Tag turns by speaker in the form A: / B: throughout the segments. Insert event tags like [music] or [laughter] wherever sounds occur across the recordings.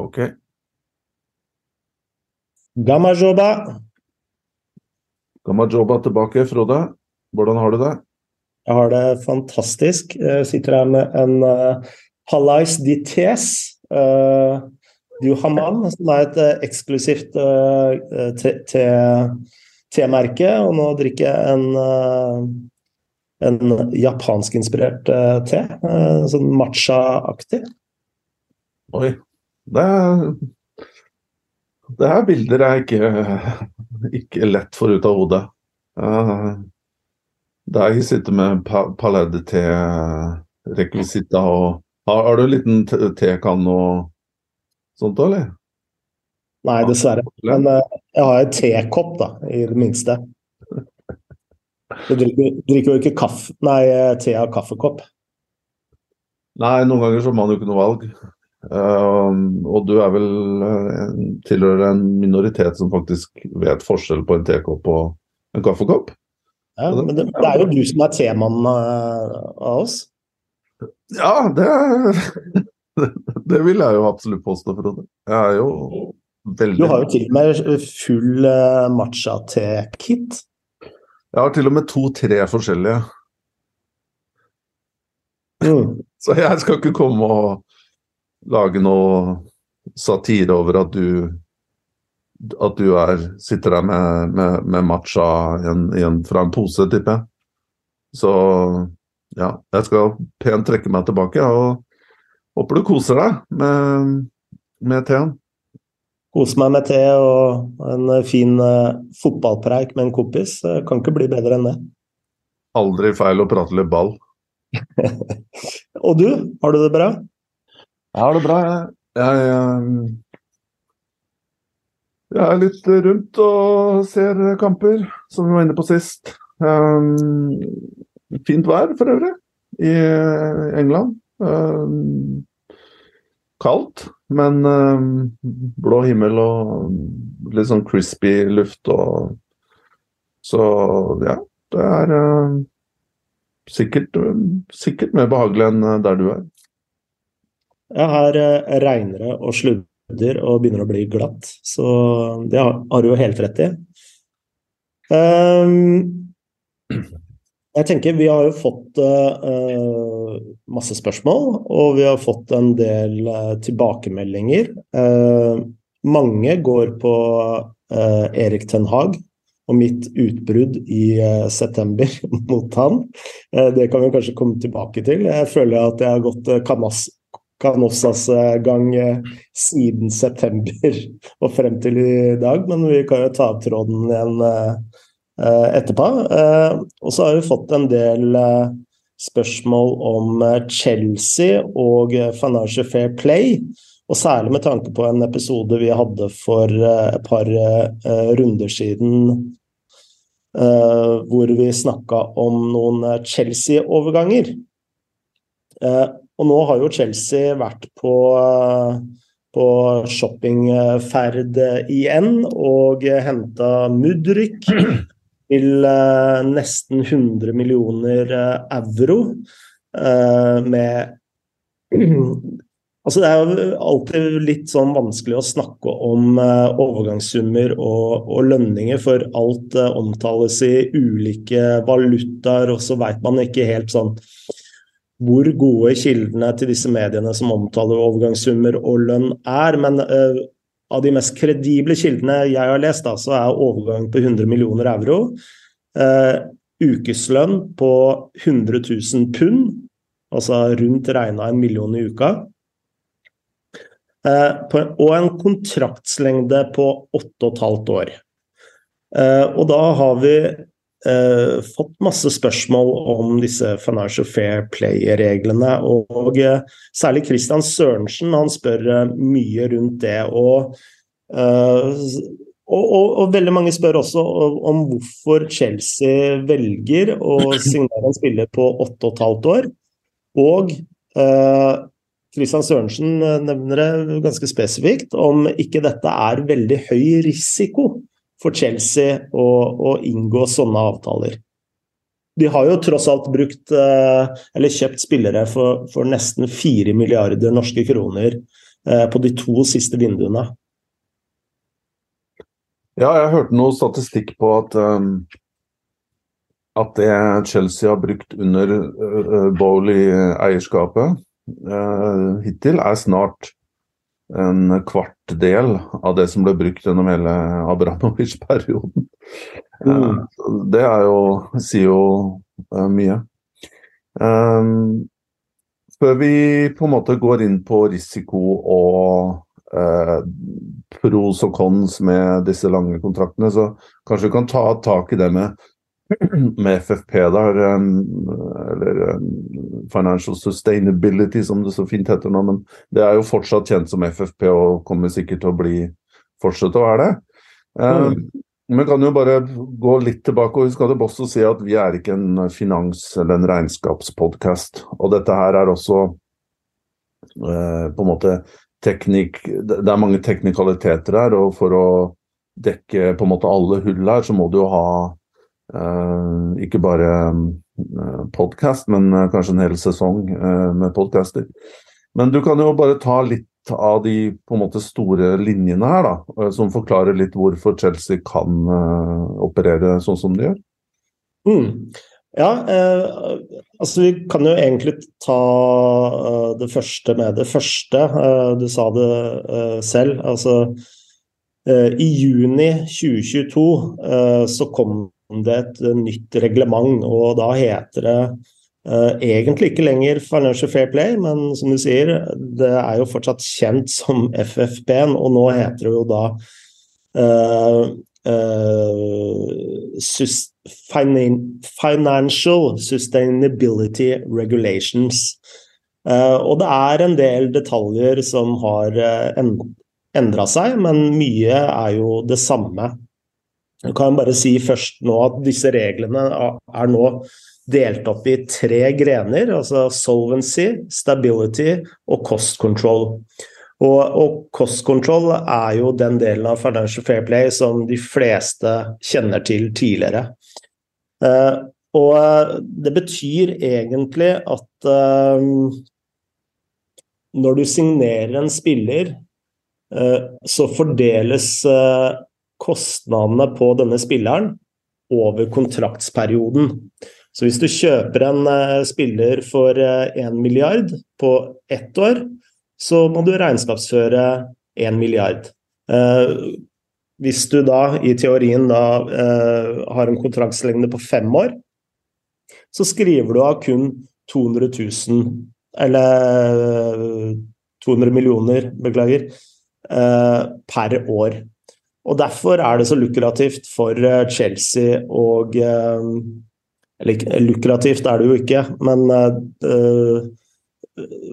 A: Ok.
B: Gamajoba.
A: Gamajoba tilbake. Frode, hvordan har du det?
B: Jeg har det fantastisk. Jeg sitter her med en uh, Palais Dites. Uh, du Haman, som er et uh, eksklusivt uh, te-merke. Og nå drikker jeg en, uh, en japanskinspirert te. sånn matcha-aktig.
A: Oi. Det det er bilder jeg ikke, ikke lett får ut av hodet. Der jeg sitter med pa Palais te-rekvisitter og har, har, du en liten tekanne og sånt òg, eller?
B: Nei, dessverre. Men uh, jeg har en tekopp, da, i det minste. Du drikker, drikker jo ikke kaffe, nei, te av kaffekopp.
A: Nei, noen ganger så har man jo ikke noe valg. Uh, og du er vel uh, tilhører en minoritet som faktisk vet forskjell på en tekopp og en kaffekopp?
B: Ja, men det, det, er jo du som er temannen av oss.
A: Ja, det [laughs] Det vil jeg jo absolutt påstå, Frode. Jeg er jo veldig
B: Du har jo til og med full uh, matcha-te-kit.
A: Jeg har til og med to-tre forskjellige.
B: Mm. [laughs]
A: Så jeg skal ikke komme og lage noe satire over at du at du er, sitter der med, med, med matcha en, en, fra en pose, tipper jeg. Så ja, jeg skal pent trekke meg tilbake. og Håper du koser deg med, med teen.
B: Kose meg med te og en fin uh, fotballpreik med en kompis. Kan ikke bli bedre enn det.
A: Aldri feil å prate litt ball. [laughs]
B: og du, har du det bra?
A: Jeg har det bra, jeg. Jeg, jeg, er litt rundt og ser kamper, som vi var inne på sist. Um, fint vær for øvrig i England. Um, kaldt, men um, blå himmel og litt sånn crispy luft og Så ja, det er sikkert, sikkert mer behagelig enn der du er.
B: Ja, her uh, regner det og sludder og begynner å bli glatt, så det har, du jo helt rett i. Um, jeg tenker Vi har jo fått uh, masse spørsmål, og vi har fått en del uh, tilbakemeldinger. Uh, mange går på Erik Ten Hag og mitt utbrudd i september [laughs] mot han. det kan vi kanskje komme tilbake til. Jeg føler at jeg har gått Camas Canossas gang siden september [laughs] og frem til i dag, men vi kan jo ta opp tråden igjen Eh, etterpå. Eh, og så har vi fått en del eh, spørsmål om Chelsea og Financial Fair Play. Og særlig med tanke på en episode vi hadde for et par runder siden hvor vi snakka om noen Chelsea-overganger. Og nå har jo Chelsea vært på på shoppingferd igjen og henta Mudryk til uh, nesten 100 millioner uh, euro. Uh, med [clears throat] Altså, det er jo alltid litt sånn vanskelig å snakke om overgangssummer og, og, lønninger, for alt omtales i ulike valutaer, og så veit man ikke helt sånn hvor gode kildene til disse mediene som omtaler overgangssummer og lønn er. Men av de mest kredible kildene jeg har lest, da, så er overgang på 100 millioner euro. Uh, ukeslønn på 100 000 pund, altså rundt regna en million i uka. Uh, på, og en kontraktslengde på 8,5 år. Uh, og da har vi Uh, fått masse spørsmål om disse Financial Fair Play-reglene. Og, og uh, særlig Christian Sørensen han spør uh, mye rundt det. Og, og, og, veldig mange spør også om hvorfor Chelsea velger å signere en spiller på 8,5 år. Og Christian Sørensen nevner det ganske spesifikt om ikke dette er veldig høy risiko for Chelsea å, å, inngå sånne avtaler. De har jo tross alt brukt, eh, eller kjøpt spillere for, for nesten 4 milliarder norske kroner på de to siste vinduene.
A: Ja, jeg hørte noe statistikk på at um, at det Chelsea har brukt under uh, Bowley-eierskapet uh, hittil, er snart en kvart del av det som ble brukt gjennom hele Abramovic-perioden. Mm. Uh, det er jo, sier jo mye. Um, før vi på en måte går inn på risiko og pros og cons med disse lange kontraktene, så kanskje vi kan ta tak i det med med FFP, der, eller Financial Sustainability, som det så fint heter nå. Men det er jo fortsatt kjent som FFP og kommer sikkert til å bli fortsette å være det. Mm. Men kan jo bare gå litt tilbake, og vi skal også si at vi er ikke en finans- eller en regnskapspodkast. Og dette her er også eh, på en måte teknikk Det er mange teknikaliteter her, og for å dekke på en måte alle hull her, så må du jo ha ikke bare uh, podkast, men uh, kanskje en hel sesong med podkaster. Men du kan jo bare ta litt av de på en måte store linjene her, da, som forklarer litt hvorfor Chelsea kan operere sånn som de gjør.
B: Mm. Ja, altså vi kan jo egentlig ta det første med det første. du sa det selv. Altså i juni 2022 så kom det et eh, nytt reglement, og da heter det uh, egentlig ikke lenger Financial Fair Play, men som du sier, det er jo fortsatt kjent som FFP-en, og nå heter det jo da uh, uh, Financial Sustainability Regulations. og det er en del detaljer som har endra seg, men mye er jo det samme. Jeg kan bare si først nå at disse reglene er nå delt opp i tre grener, altså solvency, stability og cost control. Og, og, cost control er jo den delen av Financial Fair Play som de fleste kjenner til tidligere. Uh, og det betyr egentlig at uh, når du signerer en spiller, uh, så fordeles kostnadene på denne spilleren over kontraktsperioden. Så hvis du kjøper en uh, spiller for én uh, milliard på ett år, så må du regnskapsføre 1 milliard. Uh, hvis du da i teorien da har en kontraktslengde på fem år, så skriver du av kun 200 000 Eller 200 millioner, beklager, per år. Og Derfor er det så lukrativt for eh, Chelsea og eh, Eller lukrativt er det jo ikke, men uh,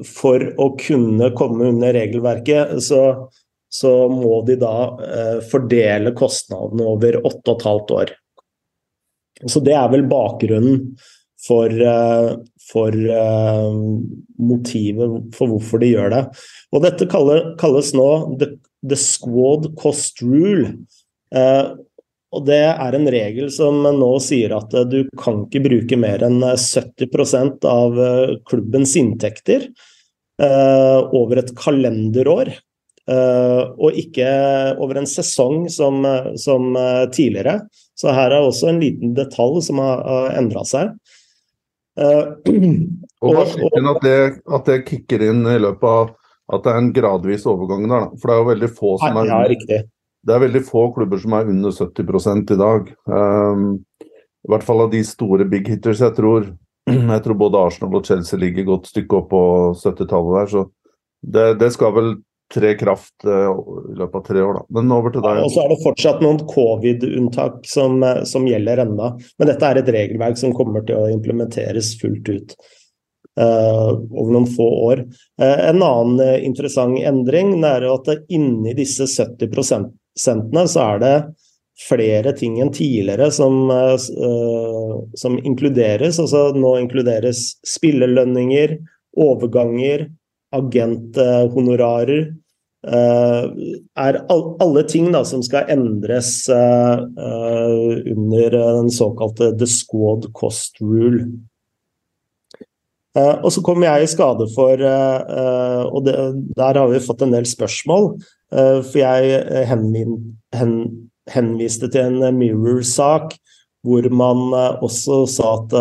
B: for å kunne komme under regelverket, så, så må de da fordele kostnadene over åtte og et halvt år. Så det er vel bakgrunnen for, for motivet for hvorfor de gjør det. Og dette kalles nå the the squad cost rule. Eh, og Det er en regel som nå sier at eh, du kan ikke bruke mer enn 70 eh, av klubbens inntekter over et kalenderår. og ikke over en sesong som, som, tidligere. Så her er også en liten detalj som har, har endra seg. [clears throat]
A: og, og, og at, det, at det kicker inn i løpet av at det er en gradvis overgang der. Da. For det er jo veldig få som er
B: ja.
A: Det er veldig få klubber som er under 70 i dag. Um, I hvert fall av de store big hitters. Jeg tror, [clears throat] jeg tror både Arsenal og Chelsea ligger godt stykke opp på 70-tallet der. Så det, det, skal vel tre kraft uh, i løpet av tre år, da. Men over til deg.
B: Ja, og så er det fortsatt noen covid-unntak som, eh, som, gjelder ennå. Men dette er et regelverk som kommer til å implementeres fullt ut. Uh, over noen få år. Uh, en annen uh, interessant endring er at inni disse 70% så er det flere ting enn tidligere som, som inkluderes. Altså nå inkluderes spillelønninger, overganger, agenthonorarer. er alle ting da, som skal endres under den såkalte the squad cost rule. Uh, og så kom jeg i skade for, uh, og det, der har vi fått en del spørsmål, for jeg henvin, hen, henviste til en Mirror-sak hvor man også sa at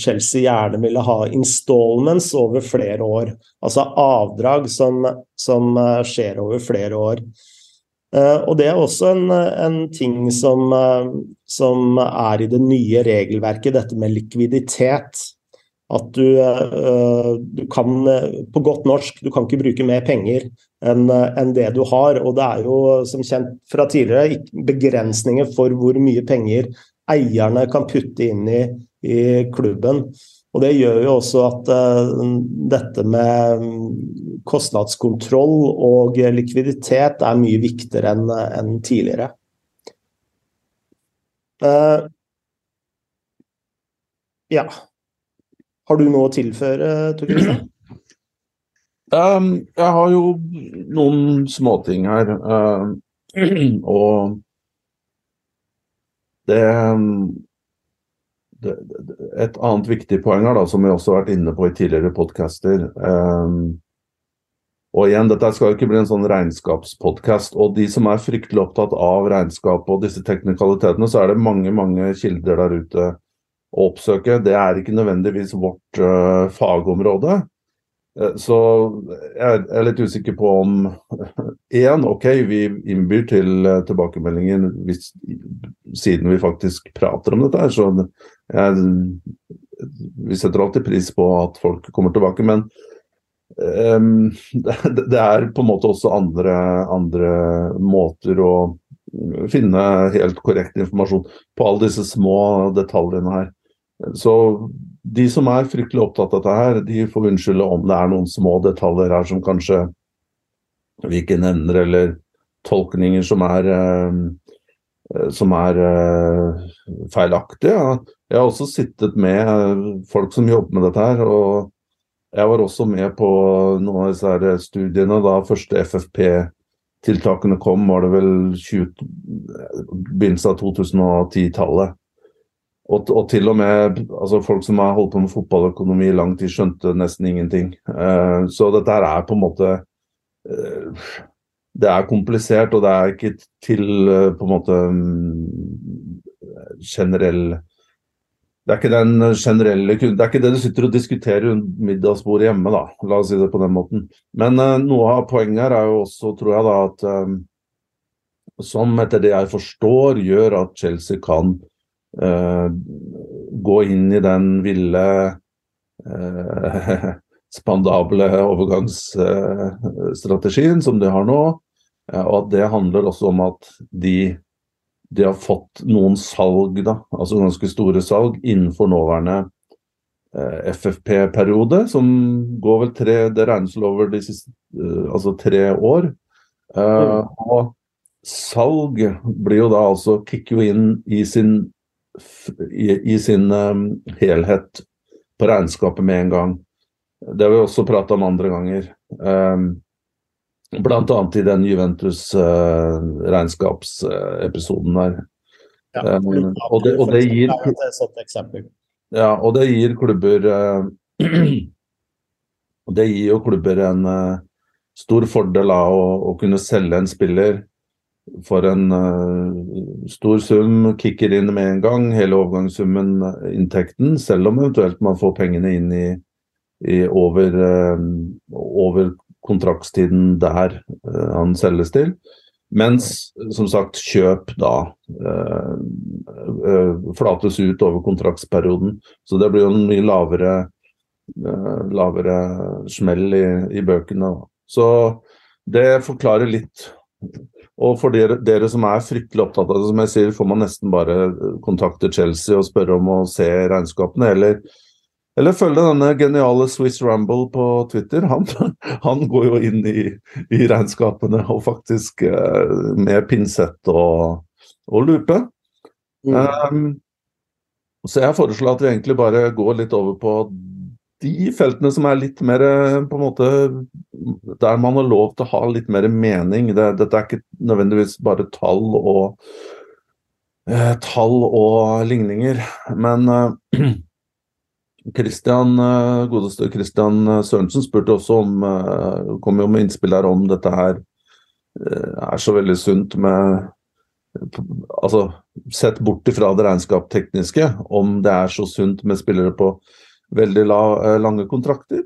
B: Chelsea gjerne ville ha installments over flere år. Altså avdrag som, som skjer over flere år. Og Det er også en, en ting som, som er i det nye regelverket, dette med likviditet. At du, eh, du, kan På godt norsk, du kan ikke bruke mer penger enn en det du har. Og det er jo som kjent fra tidligere begrensninger for hvor mye penger eierne kan putte inn i, i klubben. Og Det gjør jo også at uh, dette med kostnadskontroll og likviditet er mye viktigere enn en tidligere. Uh, ja. Har du noe å tilføre, Tor Kristian?
A: Um, jeg har jo noen småting her. Uh, og det, det, Et annet viktig poeng her, da, som vi også har vært inne på i tidligere podcaster um, og igjen, Dette skal jo ikke bli en sånn regnskapspodkast. Og de som er fryktelig opptatt av regnskap og disse teknikalitetene, så er det mange mange kilder der ute å oppsøke. Det er ikke nødvendigvis vårt uh, fagområde. Uh, så jeg er litt usikker på om [laughs] Én, OK, vi innbyr til uh, tilbakemeldinger hvis, siden vi faktisk prater om dette. så jeg, Vi setter alltid pris på at folk kommer tilbake. men [laughs] um, det, det, er på en måte også andre, andre måter å finne helt korrekt informasjon på alle disse små detaljene her. Så de som er fryktelig opptatt av dette her, de får unnskylde om det er noen små detaljer her som kanskje vi ikke nevner, eller tolkninger som er, uh, som er uh, feilaktige. Jeg har også sittet med folk som jobber med dette her. og jeg var også med på noen av disse studiene da første FFP-tiltakene kom, var det vel 20, begynnelsen av 2010-tallet. Og, og, til og med altså folk som har holdt på med fotballøkonomi i lang tid, skjønte nesten ingenting. Uh, så dette her er på en måte uh, Det er komplisert, og det er ikke til uh, på en måte um, generell det er ikke den generelle Det er ikke det du sitter og diskuterer rundt middagsbordet hjemme, da. La oss si det på den måten. Men noe av poenget her er jo også, tror jeg, da, at som etter det jeg forstår, gjør at Chelsea kan gå inn i den ville uh, [laughs] spandable overgangsstrategien som de har nå. Og at det handler også om at de, de har fått noen salg, da, altså ganske store salg, innenfor nåværende FFP-periode, som går vel tre Det regnes vel over de siste altså tre år. Uh, og salg blir jo da altså kicker jo inn i sin i, i sin um, helhet på regnskapet med en gang. Det har vi også prata om andre ganger. Um, Bl.a. i den Juventus-regnskapsepisoden uh, der.
B: Ja, um, og, det, og, det, gir
A: ja, og det gir klubber uh, [clears throat] Det gir jo klubber en uh, stor fordel av å, å kunne selge en spiller for en uh, stor sum, kicker inn med en gang, hele overgangssummen, eh, inntekten, selv om eventuelt man får pengene inn i, i over, uh, over, kontraktstiden der uh, han selges til. Mens som sagt kjøp da flates ut over kontraktsperioden. Så det blir jo en mye lavere, lavere smell i, i bøkene. Så det forklarer litt og for dere, dere, som er fryktelig opptatt av det, som jeg sier, får man nesten bare kontakte Chelsea og spørre om å se regnskapene, eller, eller følge denne geniale Swiss Ramble på Twitter. Han, [laughs] han går jo inn i, i regnskapene og faktisk eh, med pinsett og, og lupe. Mm. Um, så jeg foreslår at vi egentlig bare går litt over på de feltene som er litt mer på en måte Der man har lov til å ha litt mer mening. Det, dette er ikke nødvendigvis bare tall og eh, tall og ligninger. Men eh, [clears throat] Christian, eh, godeste Christian Sørensen spurte også om kom jo med innspill her om dette her er så veldig sunt med Altså sett bort ifra det regnskapstekniske, om det er så sunt med spillere på veldig la, lange kontrakter.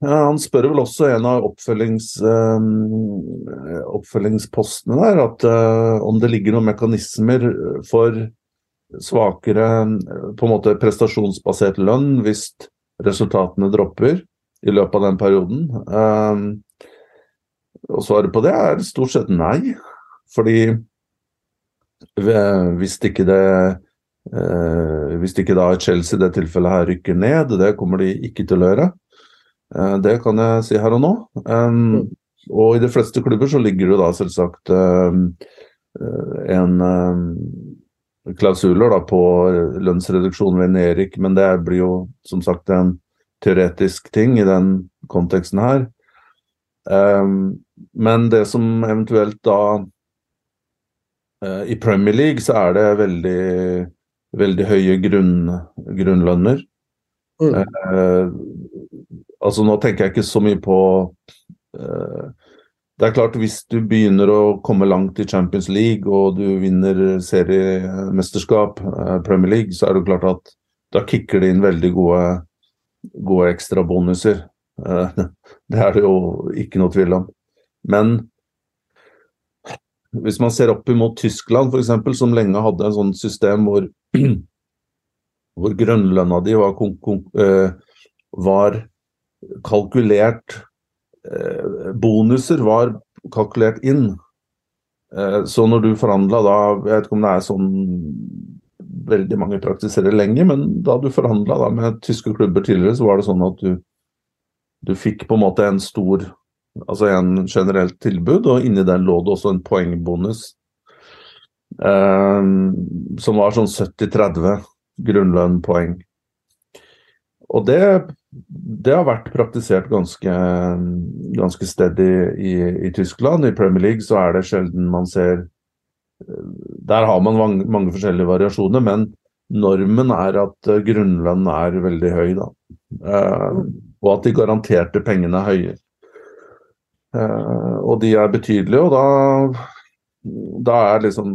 A: Han spør vel også en av oppfølgings, oppfølgingspostene der at om det ligger noen mekanismer for svakere på en måte prestasjonsbasert lønn hvis resultatene dropper i løpet av den perioden. Og svaret på det er stort sett nei. Fordi hvis ikke det Hvis ikke da Chelsea i det tilfellet her rykker ned, det kommer de ikke til å gjøre. Uh, det kan jeg si her og nå. Um, mm. Og i de fleste klubber så ligger det da selvsagt uh, en klausuler da, på lønnsreduksjon ved Erik, men det blir jo som sagt en teoretisk ting i den konteksten her. Um, men det som eventuelt da I Premier League så er det veldig, veldig høye grunn, grunnlønner. Mm. Eh, altså nå tenker jeg ikke så mye på eh, det er klart Hvis du begynner å komme langt i Champions League og du vinner seriemesterskap, eh, Premier League, så er det klart at da kicker det inn veldig gode, gode ekstrabonuser. Eh, [laughs] det er det jo ikke noe tvil om. Men hvis man ser opp imot Tyskland f.eks., som lenge hadde en sånn system hvor, [clears throat] hvor grunnlønna di var, eh, var kalkulert Eh, bonuser var kalkulert inn. Eh, så når du forhandla da, jeg vet ikke om det er sånn veldig mange praktiserer lenge, men da du forhandla med tyske klubber tidligere, så var det sånn at du, du fikk på en måte en stor Altså en generelt tilbud, og inni den lå det også en poengbonus eh, som var sånn 70-30 grunnlønnpoeng. Og det det har vært praktisert ganske, ganske stedig i, i, Tyskland. I Premier League så er det sjelden man ser Der har man mange, mange forskjellige variasjoner, men normen er at uh, grunnlønn er veldig høy. Da. Uh, og at de garanterte pengene er høye. Uh, og de er betydelige, og da, da er liksom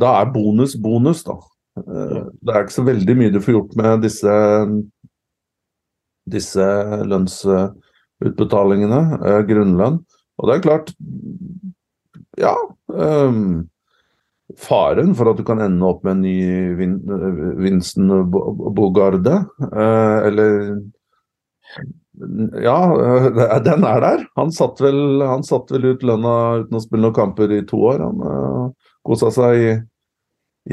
A: Da er bonus bonus, da. det er ikke så veldig mye du får gjort med disse disse lønnsutbetalingene, eh, grunnlønn. Og det er klart Ja. Um, faren for at du kan ende opp med en ny vin, Vincent Bogarde, uh, eller Ja, [laughs] den er der. Han satt vel, han satt vel ut lønna uten å spille noen kamper i to år. Han uh, kosa seg i,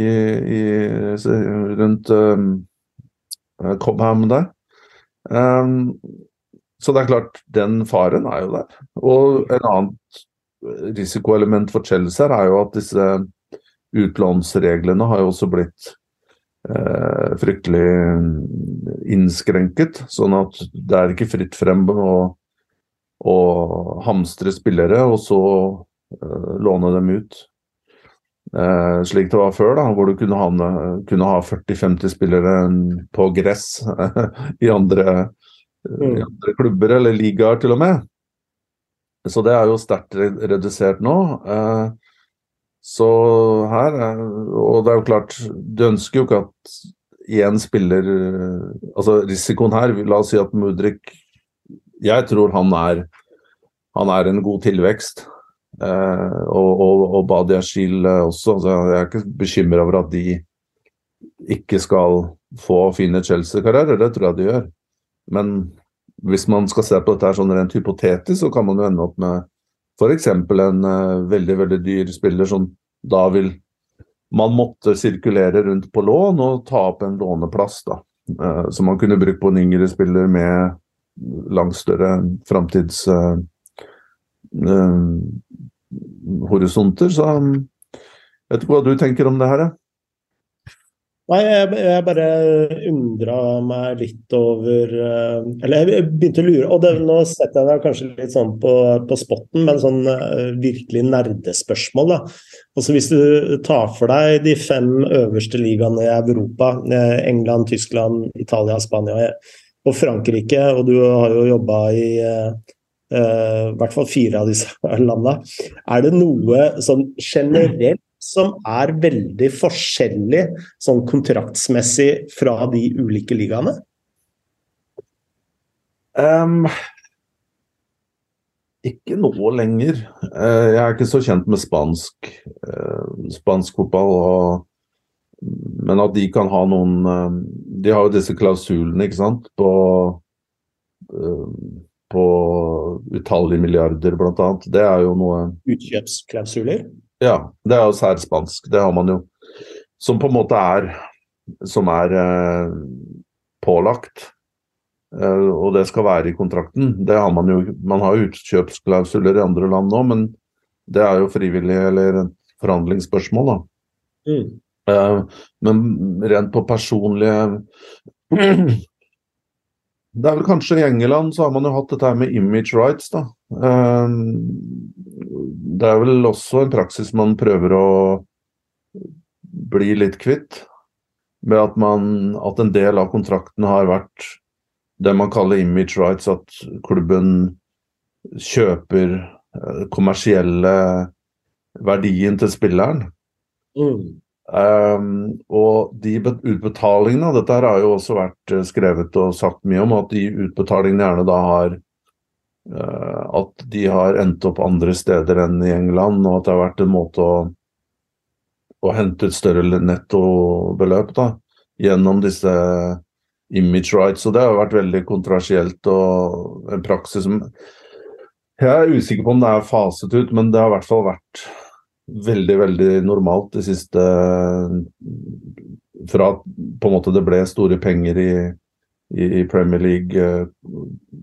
A: i, i rundt um, Cobham der. Um, så det er klart, den faren er jo der. Og en annet risikoelement for Chelsea er jo at disse utlånsreglene har jo også blitt fryktelig innskrenket. Sånn at det er ikke fritt frem å, å hamstre spillere og så eh, låne dem ut. Eh, slik det var før, da, hvor du kunne ha, ha 40-50 spillere på gress [laughs] i andre, mm. i andre, klubber, eller ligaer til og med. Så det er jo sterkt redusert nå. Eh, så her Og det er jo klart, du ønsker jo ikke at én spiller Altså risikoen her, la oss si at Mudrik Jeg tror han er, han er en god tilvekst. Eh, og, og, og Badia Shil også. Så jeg er ikke bekymra over at de ikke skal få fine Chelsea-karrierer, det tror jeg de gjør. Men hvis man skal se på dette her sånn rent hypotetisk, så kan man jo ende opp med f.eks. en uh, veldig veldig dyr spiller som da vil man måtte sirkulere rundt på lån og ta opp en låneplass. da. Uh, som man kunne brukt på en yngre spiller med langt større framtids... Uh, uh, horisonter. Så jeg vet ikke hva du tenker om det her?
B: Nei, jeg, jeg bare undra meg litt over eh, Eller jeg begynte å lure, og det, nå setter jeg deg kanskje litt sånn på, på spotten, men sånn uh, virkelig nerdespørsmål. da. Altså Hvis du tar for deg de fem øverste ligaene i Europa, eh, England, Tyskland, Italia, Spania og Frankrike, og du har jo jobba i uh, hvert fall fire av disse landene, er det noe sånn generelt som er veldig forskjellig sånn kontraktsmessig fra de ulike ligaene?
A: Um, ikke nå lenger. Uh, jeg er ikke så kjent med spansk, uh, spansk fotball. Og, men at de kan ha noen uh, De har jo disse klausulene, ikke sant, på, på utallige milliarder, bl.a. Det er jo noe
B: Utkjøpsklausuler?
A: Ja, det er jo særspansk. Det har man jo. Som på en måte er Som er eh, pålagt. Eh, og det skal være i kontrakten. Det har man jo. Man har utkjøpsklausuler i andre land nå, men det er jo frivillig eller et forhandlingsspørsmål, da. Mm. Eh, men rent på personlige [clears throat] Det er vel kanskje i England så har man jo hatt dette her med image rights, da. Eh, det er vel også en praksis man prøver å bli litt kvitt. Med at, man, at en del av kontrakten har vært det man kaller image rights, at klubben kjøper eh, kommersielle verdien til spilleren. Mm. Um, og de utbetalingene, dette her har jo også vært eh, skrevet og sagt mye om, at de utbetalingene gjerne da har at de har endt opp andre steder enn i England, og at det har vært en måte å, å hente ut større nettobeløp da, gjennom disse image rights. Og det har vært veldig kontroversielt og en praksis som Jeg er usikker på om det er faset ut, men det har i hvert fall vært veldig, veldig normalt de siste Fra på en måte det ble store penger i i, Premier League. Eh,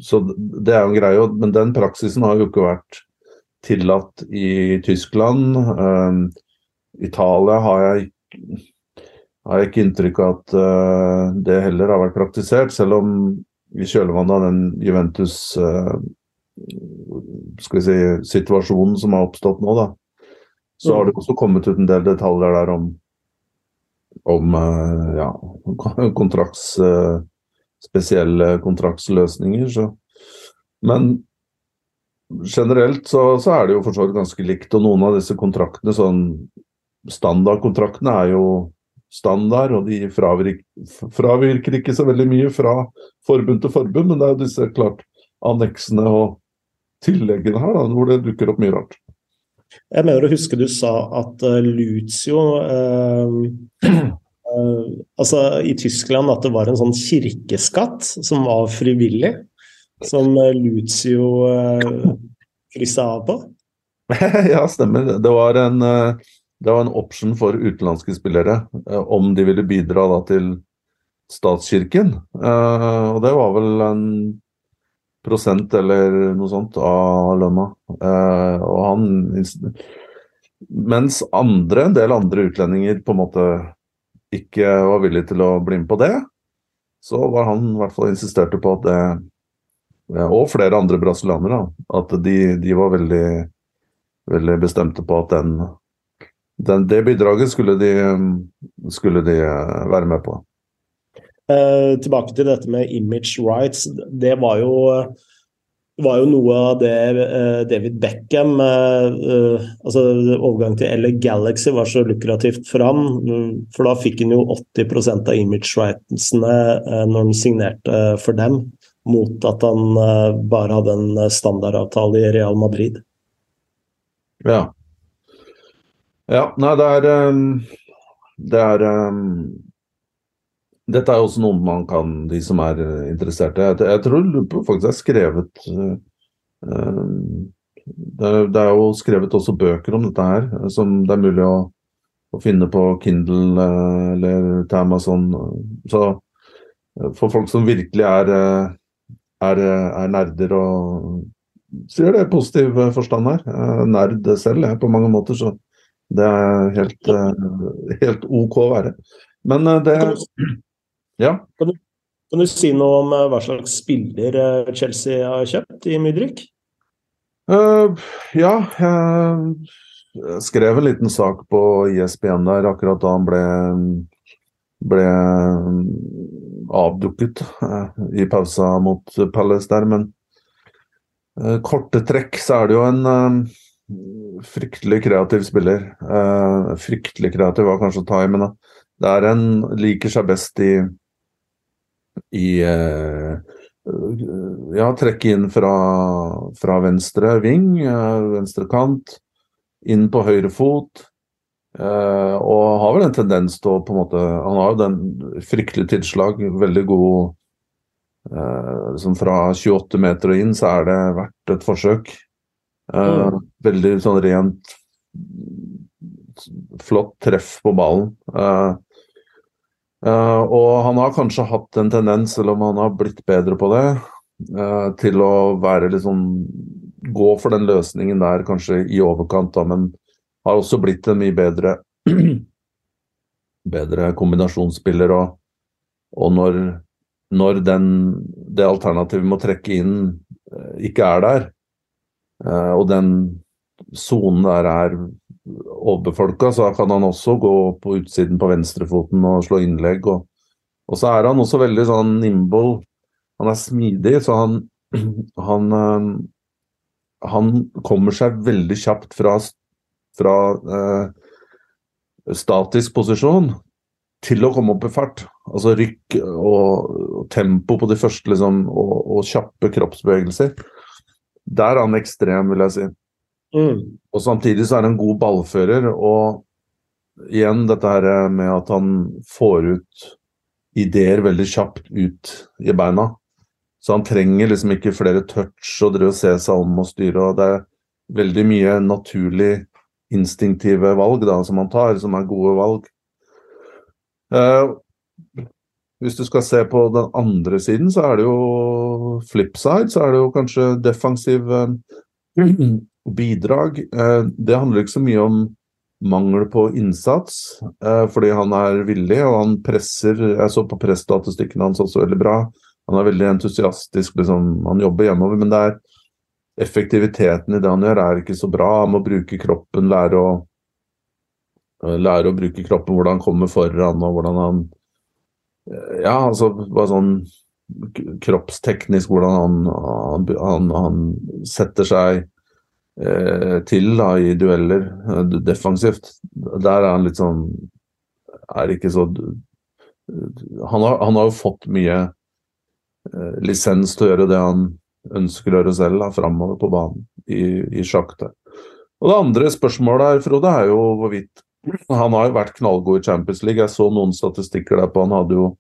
A: så det er jo en greie, men den praksisen har jo ikke vært tillatt i Tyskland. Um, Italia har jeg, har jeg, ikke inntrykk av at uh, det heller har vært praktisert, selv om i kjølvannet av den Juventus uh, skal vi si, situasjonen som har oppstått nå, da, så har det også kommet ut en del detaljer der om, om ja, kontrakts spesielle kontraktsløsninger. Så. Men generelt så, så, er det jo for så vidt ganske likt. Og noen av disse kontraktene, sånn standardkontraktene, er jo standard, og de fravirker, fravirker ikke så veldig mye fra forbund til forbund, men det er jo disse klart anneksene og tilleggene her da, hvor det dukker opp mye rart.
B: Jeg mener å huske du sa at uh, Lucio Uh, altså i Tyskland at det var en sånn kirkeskatt som var frivillig, som uh, Lucio uh, kryssa av på? [laughs]
A: ja, stemmer. Det var en, det var en option for utenlandske spillere om de ville bidra da, til statskirken. og det var vel en prosent eller noe sånt av lønna. og han Mens andre, en del andre utlendinger på en måte ikke var villig til å bli med på det, så var han i hvert fall insisterte på at det Og flere andre brasilianere, at de, de, var veldig, veldig bestemte på at den, den, det bidraget skulle de, skulle de eh, være med på.
B: Eh, tilbake til dette med image rights. Det var jo var jo noe av det uh, David Beckham uh, altså Overgang til LA Galaxy var så lukrativt for ham. For da fikk han jo 80 av image rightsene uh, når han signerte for dem, mot at han bare hadde en standardavtale i Real Madrid.
A: Ja. Ja, nei, det er Det er dette er også noe man kan, de som er interesserte Jeg, jeg tror faktisk er skrevet uh, det, er, det, er, jo skrevet også bøker om dette her, som det er mulig å, å finne på Kindle uh, eller til Amazon. Så for folk som virkelig er, er, er nerder og sier det i positiv forstand her. Nerd selv, jeg, på mange måter, så det er helt, helt OK å være. Men det Ja.
B: Kan du, kan du, si noe om hva slags spiller Chelsea har kjøpt i Mydrik?
A: ja, jeg skrev en liten sak på ISBN der akkurat da han ble, ble avdukket i pausa mot Palace der, men korte trekk så er det jo en fryktelig kreativ spiller. Uh, fryktelig kreativ var kanskje å ta i, men det er en liker seg best i i uh, ja, trekke inn fra, fra venstre ving, uh, venstre kant, inn på høyre fot. Uh, og har vel en tendens til å på en måte Han har jo den fryktelige tilslag, veldig god uh, liksom Fra 28 meter og inn så er det verdt et forsøk. Uh, mm. Veldig sånn rent flott treff på ballen. Uh, og han har kanskje hatt en tendens, selv om han har blitt bedre på det, til å være sånn Gå for den løsningen der kanskje i overkant, da, men har også blitt en mye bedre [clears throat] bedre kombinasjonsspiller. Og, og når, når den, det alternativet med å trekke inn ikke er der, Eh, og den sonen der er overbefolka, så kan han også gå på utsiden på venstrefoten og slå innlegg. Og, og, så er han også veldig sånn nimble. Han er smidig, så han, [clears throat] han, eh, han kommer seg veldig kjapt fra, fra eh, statisk posisjon til å komme opp i fart. Altså rykk og, tempo på de første liksom, og, og kjappe kroppsbevegelser. Der er han ekstrem, vil jeg si. Mm. Og samtidig så er han en god ballfører. Og igjen dette her med at han får ut ideer veldig kjapt ut i beina. Så han trenger liksom ikke flere touch og drive og se seg om og styre. og Det er veldig mye naturlig instinktive valg da, som han tar, som er gode valg. Uh, hvis du skal se på den andre siden, så er det jo flipside, så er det jo kanskje defensiv eh, bidrag. Eh, det handler ikke så mye om mangel på innsats, eh, fordi han er villig, og han presser Jeg så på presstatistikken hans også veldig bra. Han er veldig entusiastisk, liksom, han jobber hjemover, men det er effektiviteten i det han gjør, er ikke så bra. Han må bruke kroppen, lære å, lære å bruke kroppen, hvordan han kommer foran, og hvordan han ja, altså bare sånn kroppsteknisk hvordan han, han, han setter seg eh, til da, i dueller eh, defensivt. Der er han litt sånn Er ikke så Han har, han har jo fått mye eh, lisens til å gjøre det han ønsker å gjøre selv, da, framover på banen i, i sjaktet. Og Det andre spørsmålet her, Frode, er jo hvorvidt [clears throat] han har jo vært knallgod i Champions League. Jeg så noen statistikker der på han hadde jo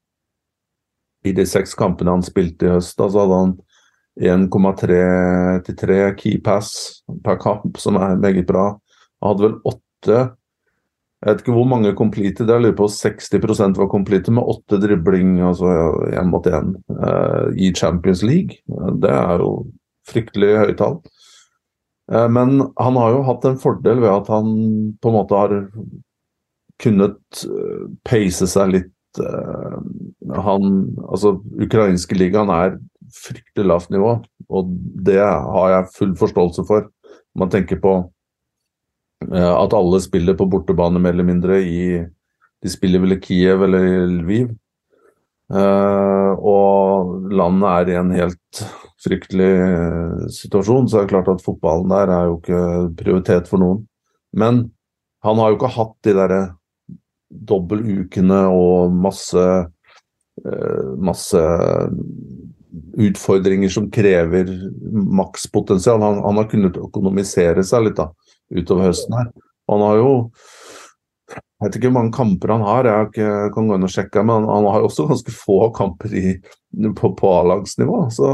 A: I de seks kampene han spilte i høst, da, så hadde han 1,3 til 3 key pass per kamp, som er meget bra. Han hadde vel åtte Jeg vet ikke hvor mange completed, jeg lurer på 60% var completed med åtte dribling, altså én mot én, uh, i Champions League. Det er jo fryktelig høye tall. Eh, men han har jo hatt en fordel ved at han på en måte har kunnet eh, pace seg litt. Eh, han, altså Ukrainske ligaen er fryktelig lavt nivå, og det har jeg full forståelse for. Man tenker på at alle spiller på bortebane mer eller mindre i De spiller vel i Kiev eller i Lviv. og landet er i en helt fryktelig eh, situasjon, så er det klart at fotballen der er jo ikke prioritet for noen. Men han har jo ikke hatt de derre dobbeltukene og masse eh, masse utfordringer som krever makspotensial. Han, han, har kunnet økonomisere seg litt da, utover høsten her. Han har jo jeg vet ikke hvor mange kamper han har, jeg ikke, kan gå inn og sjekke, men han, han har også ganske få kamper i, på, på A-lagsnivå. Så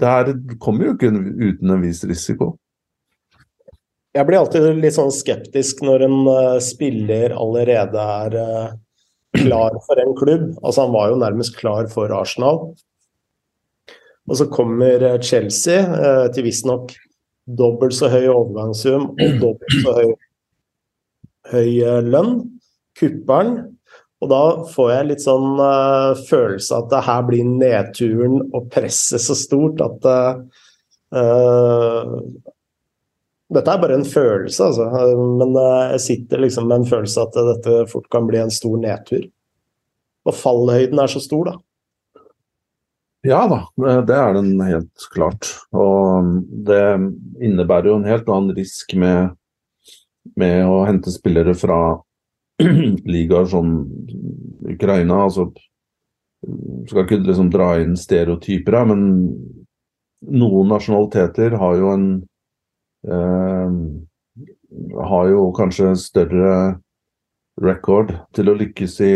A: det her kommer jo ikke uten en viss risiko.
B: Jeg blir alltid litt sånn skeptisk når en uh, spiller allerede er uh, klar for en klubb. Altså Han var jo nærmest klar for Arsenal. Og så kommer uh, Chelsea eh, til visstnok dobbelt så høy overgangssum og [clears throat] dobbelt så høy, høy lønn. Kupperen. Og da får jeg litt sånn uh, følelse at det her blir nedturen og presset så stort at uh, Dette er bare en følelse, altså. Men uh, jeg sitter liksom med en følelse at dette fort kan bli en stor nedtur. Og fallhøyden er så stor, da.
A: Ja da, det er den helt klart. Og det innebærer jo en helt annen risk med, med å hente spillere fra [clears throat] ligaer som Ukraina. altså Skal ikke liksom dra inn stereotyper her, men noen nasjonaliteter har jo en eh, Har jo kanskje større record til å lykkes i,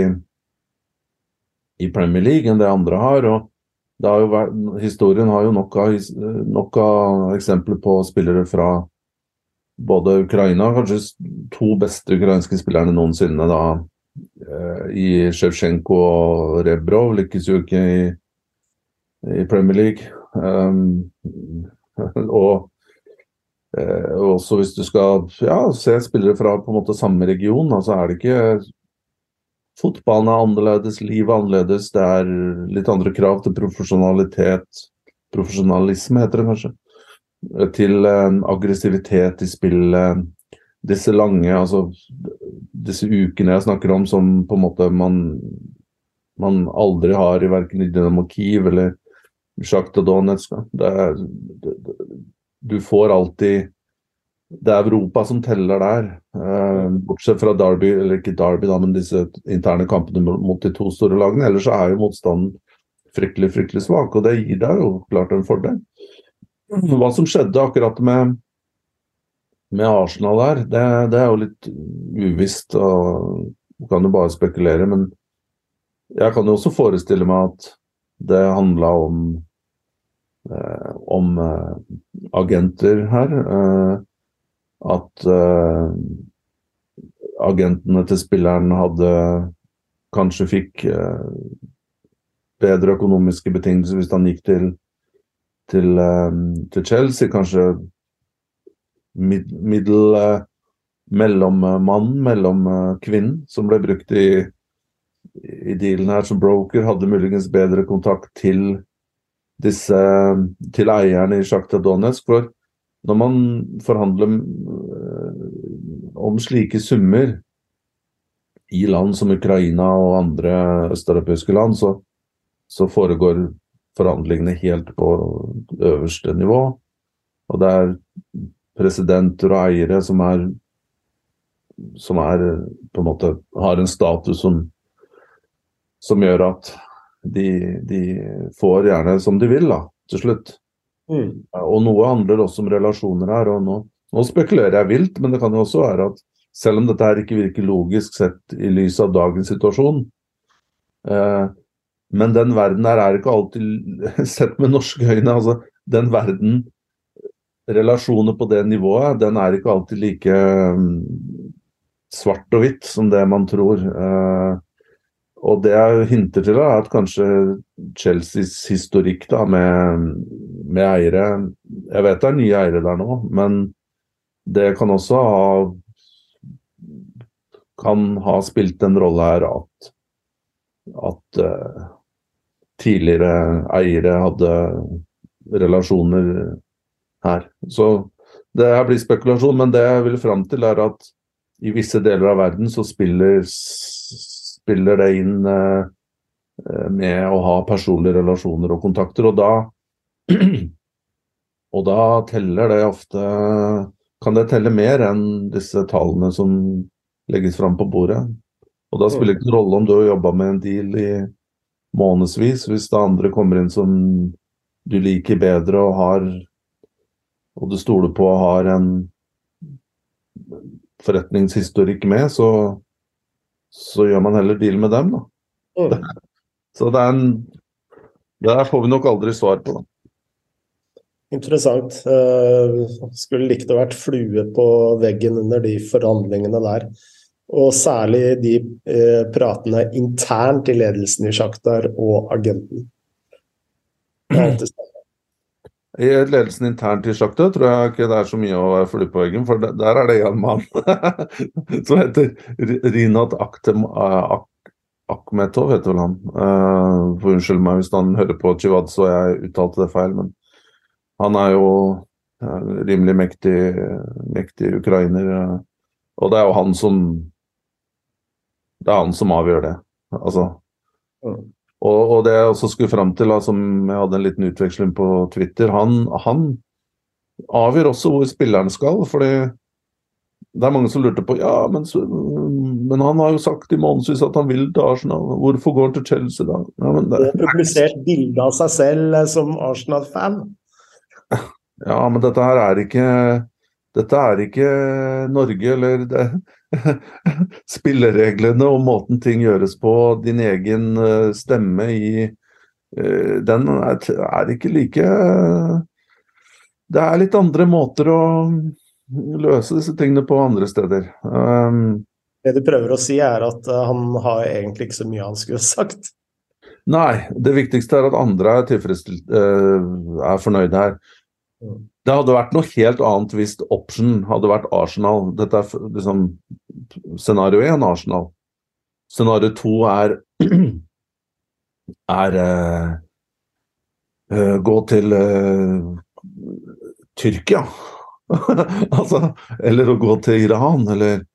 A: i Premier League enn det andre har. og har vært, historien har jo nok av, nok av eksempler på spillere fra både Ukraina, kanskje to beste ukrainske spillerne noensinne, da, eh, i Sjevsjenko og Rebrov, lykkes jo ikke i, i Premier League. Um, [laughs] og eh, også hvis du skal ja, se spillere fra på en måte samme region, så altså er det ikke Fotballen er annerledes, livet er annerledes, det er litt andre krav til profesjonalitet. Profesjonalisme heter det kanskje til eh, aggressivitet i spillet. Disse lange, altså disse ukene jeg snakker om som på en måte man, man aldri har i verken i Dynamo Kiev eller Sjakta Donetsk. Det er, det, du får alltid Det er Europa som teller der. Eh, bortsett fra Derby, eller ikke Derby, da, men disse interne kampene mot de to store lagene. Ellers er jo motstanden fryktelig, fryktelig svak, og det gir deg jo klart en fordel. Hva som skjedde akkurat med, med Arsenal der, det, det, er jo litt uvisst. og Kan jo bare spekulere. Men jeg kan jo også forestille meg at det handla om, eh, om eh, agenter her. Eh, at uh, agentene til spilleren hadde kanskje fikk uh, bedre økonomiske betingelser hvis han gikk til til, uh, til Chelsea. Kanskje mid, middel uh, mellommann, mellomkvinnen, som ble brukt i, i dealen her som broker, hadde muligens bedre kontakt til disse til eierne i Sjakta Donetsk. For når man forhandler uh, om slike summer i land som Ukraina og andre østeuropeiske land, så, så foregår forhandlingene helt på øverste nivå. Og det er presidenter og eiere som er som er på en måte har en status som, som gjør at de, de, får gjerne som de vil, da, til slutt. Mm. Og noe handler også om relasjoner her. og nå, nå, spekulerer jeg vilt, men det kan jo også være at selv om dette her ikke virker logisk sett i lys av dagens situasjon, eh, men den verden der er ikke alltid [laughs] sett med norske øyne. altså Den verden, relasjoner på det nivået, den er ikke alltid like um, svart og hvitt som det man tror. Eh, og det jeg hinter til, er at kanskje Chelseas historikk da, med, med, eiere Jeg vet det er nye eiere der nå, men det kan også ha kan ha spilt en rolle her at at uh, tidligere eiere hadde relasjoner her. Så det her blir spekulasjon, men det jeg vil fram til, er at i visse deler av verden så spiller, spiller det inn uh, med å ha personlige relasjoner og kontakter, og da [clears throat] og da teller det ofte Kan det telle mer enn disse tallene som legges fram på bordet? Og da spiller det ikke noen rolle om du har jobba med en deal i månedsvis, hvis det andre kommer inn som du liker bedre og har og du stoler på og har en forretningshistorikk med, så, så gjør man heller deal med dem, da. Mm. Så det er en Det der får vi nok aldri svar på, da.
B: Interessant. Uh, skulle likt å vært flue på veggen under de forhandlingene der. Og særlig de eh, pratene internt i ledelsen i Sjaktar og agenten.
A: I ledelsen internt i Sjaktar tror jeg ikke det er så mye å være flue på veggen, for der er det en mann [laughs] som heter Rinat Aktem, Ak, Akhmetov heter vel han. Uh, for Unnskyld meg hvis han hører på Chivad, så jeg uttalte det feil, men han er jo uh, rimelig mektig, mektig ukrainer. Uh, og det er jo han som Det er han som avgjør det. Altså. Og, og, det jeg også skulle fram til, da, som jeg hadde en liten utveksling på Twitter, han, han avgjør også hvor spilleren skal. fordi det er mange som lurte på ja, men, men han har jo sagt i månedsvis at han vil til Arsenal. Hvorfor går han til Chelsea da? Ja,
B: det, det publisert bilde av seg selv eh, som Arsenal-fan.
A: Ja, men dette her er ikke Dette er ikke Norge, eller det, [laughs] Spillereglene og måten ting gjøres på, din egen eh, stemme i eh, Den er, er ikke like Det er litt andre måter å løse disse tingene på andre steder. Um,
B: det du prøver å si, er at uh, han har egentlig ikke så mye han skulle [laughs] sagt?
A: Nei, det viktigste er at andre er, uh, er fornøyde her. Mm. Det hadde vært noe helt annet hvis option hadde vært Arsenal. Dette er liksom Scenario 1 Arsenal. Scenario 2 er [clears throat] er uh, uh, gå til Tyrkia. [laughs] altså, eller å gå til Iran, eller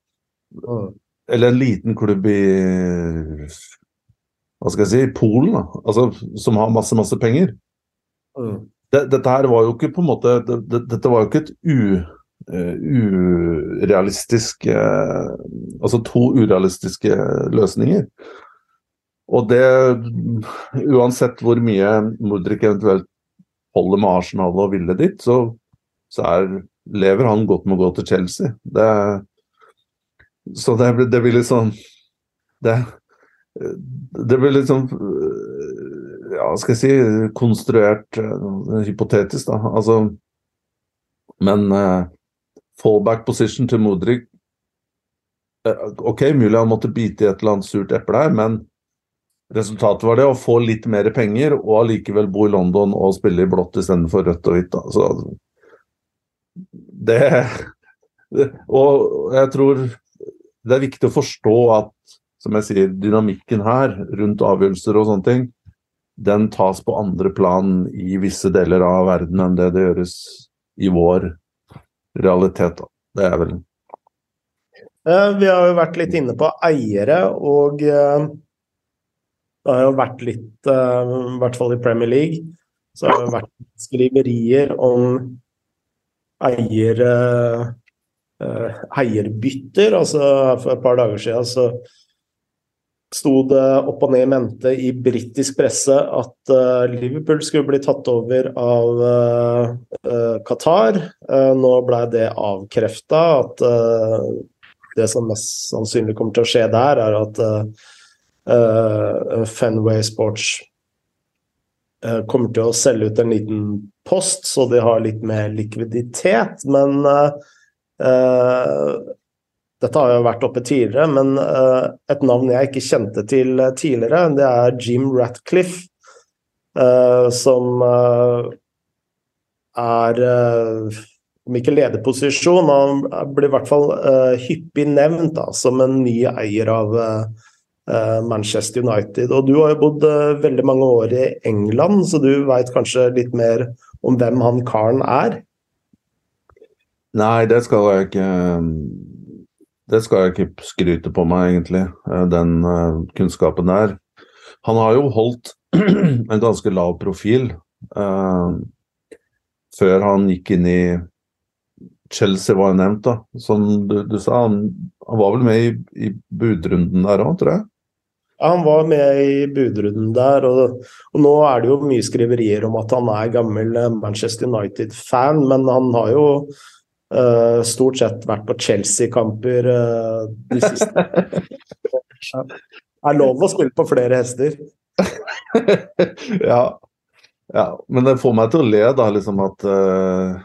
A: Eller en liten klubb i Hva skal jeg si Polen, da. Altså, som har masse, masse penger. Mm. Det, dette her var jo ikke på en måte det, det, Dette var jo ikke et u, uh, urealistisk uh, Altså to urealistiske løsninger. Og det Uansett hvor mye Mudrik eventuelt holder med Arsenal og ville dit, så, så er lever han godt med å gå til Chelsea. Det, så det, det blir litt sånn det, det blir litt sånn Ja, skal jeg si konstruert uh, hypotetisk, da. Altså Men uh, fallback position til Modric uh, Ok, mulig han måtte bite i et eller annet surt eple her, men resultatet var det å få litt mer penger og allikevel bo i London og spille i blått istedenfor rødt og hvitt. Så det, Og jeg tror det er viktig å forstå at som jeg sier, dynamikken her rundt avgjørelser og sånne ting, den tas på andre plan i visse deler av verden enn det det gjøres i vår realitet. Det er vel
B: eh, Vi har jo vært litt inne på eiere, og eh, det har jo vært litt, eh, i hvert fall i Premier League, så har det vært skriverier om eier, uh, eierbytter. Altså for et par dager siden så sto det opp og ned i mente i britisk presse at uh, Liverpool skulle bli tatt over av uh, Qatar. nå ble det avkrefta at det som mest sannsynlig kommer til å skje der, er at Fenway Sports Eh, kommer til å selge ut en liten post, så de har litt mer likviditet. Men uh, dette har jo vært oppe tidligere, men uh, et navn jeg ikke kjente til tidligere, det er Jim Ratcliffe, som er om ikke lederposisjon, han blir i hvert fall hyppig nevnt da, som en ny eier av Eh, Manchester United. Og du har jo bodd eh, veldig mange år i England, så du veit kanskje litt mer om hvem han karen er?
A: Nei, det skal jeg ikke Det skal jeg ikke skryte på meg, egentlig, eh, den kunnskapen der. Han har jo holdt [clears throat] en ganske lav profil uh, før han gikk inn i Chelsea var jo nevnt, da. Som du, du sa, han, han, var vel med i, i budrunden der òg, tror jeg?
B: Ja, Han var med i budrunden der, og, og, nå er det jo mye skriverier om at han er gammel eh, Manchester United-fan, men han har jo uh, stort sett vært på Chelsea-kamper uh, de siste Det [laughs] er lov å spille på flere hester. [laughs]
A: ja. ja. Men det får meg til å le, da, liksom at uh,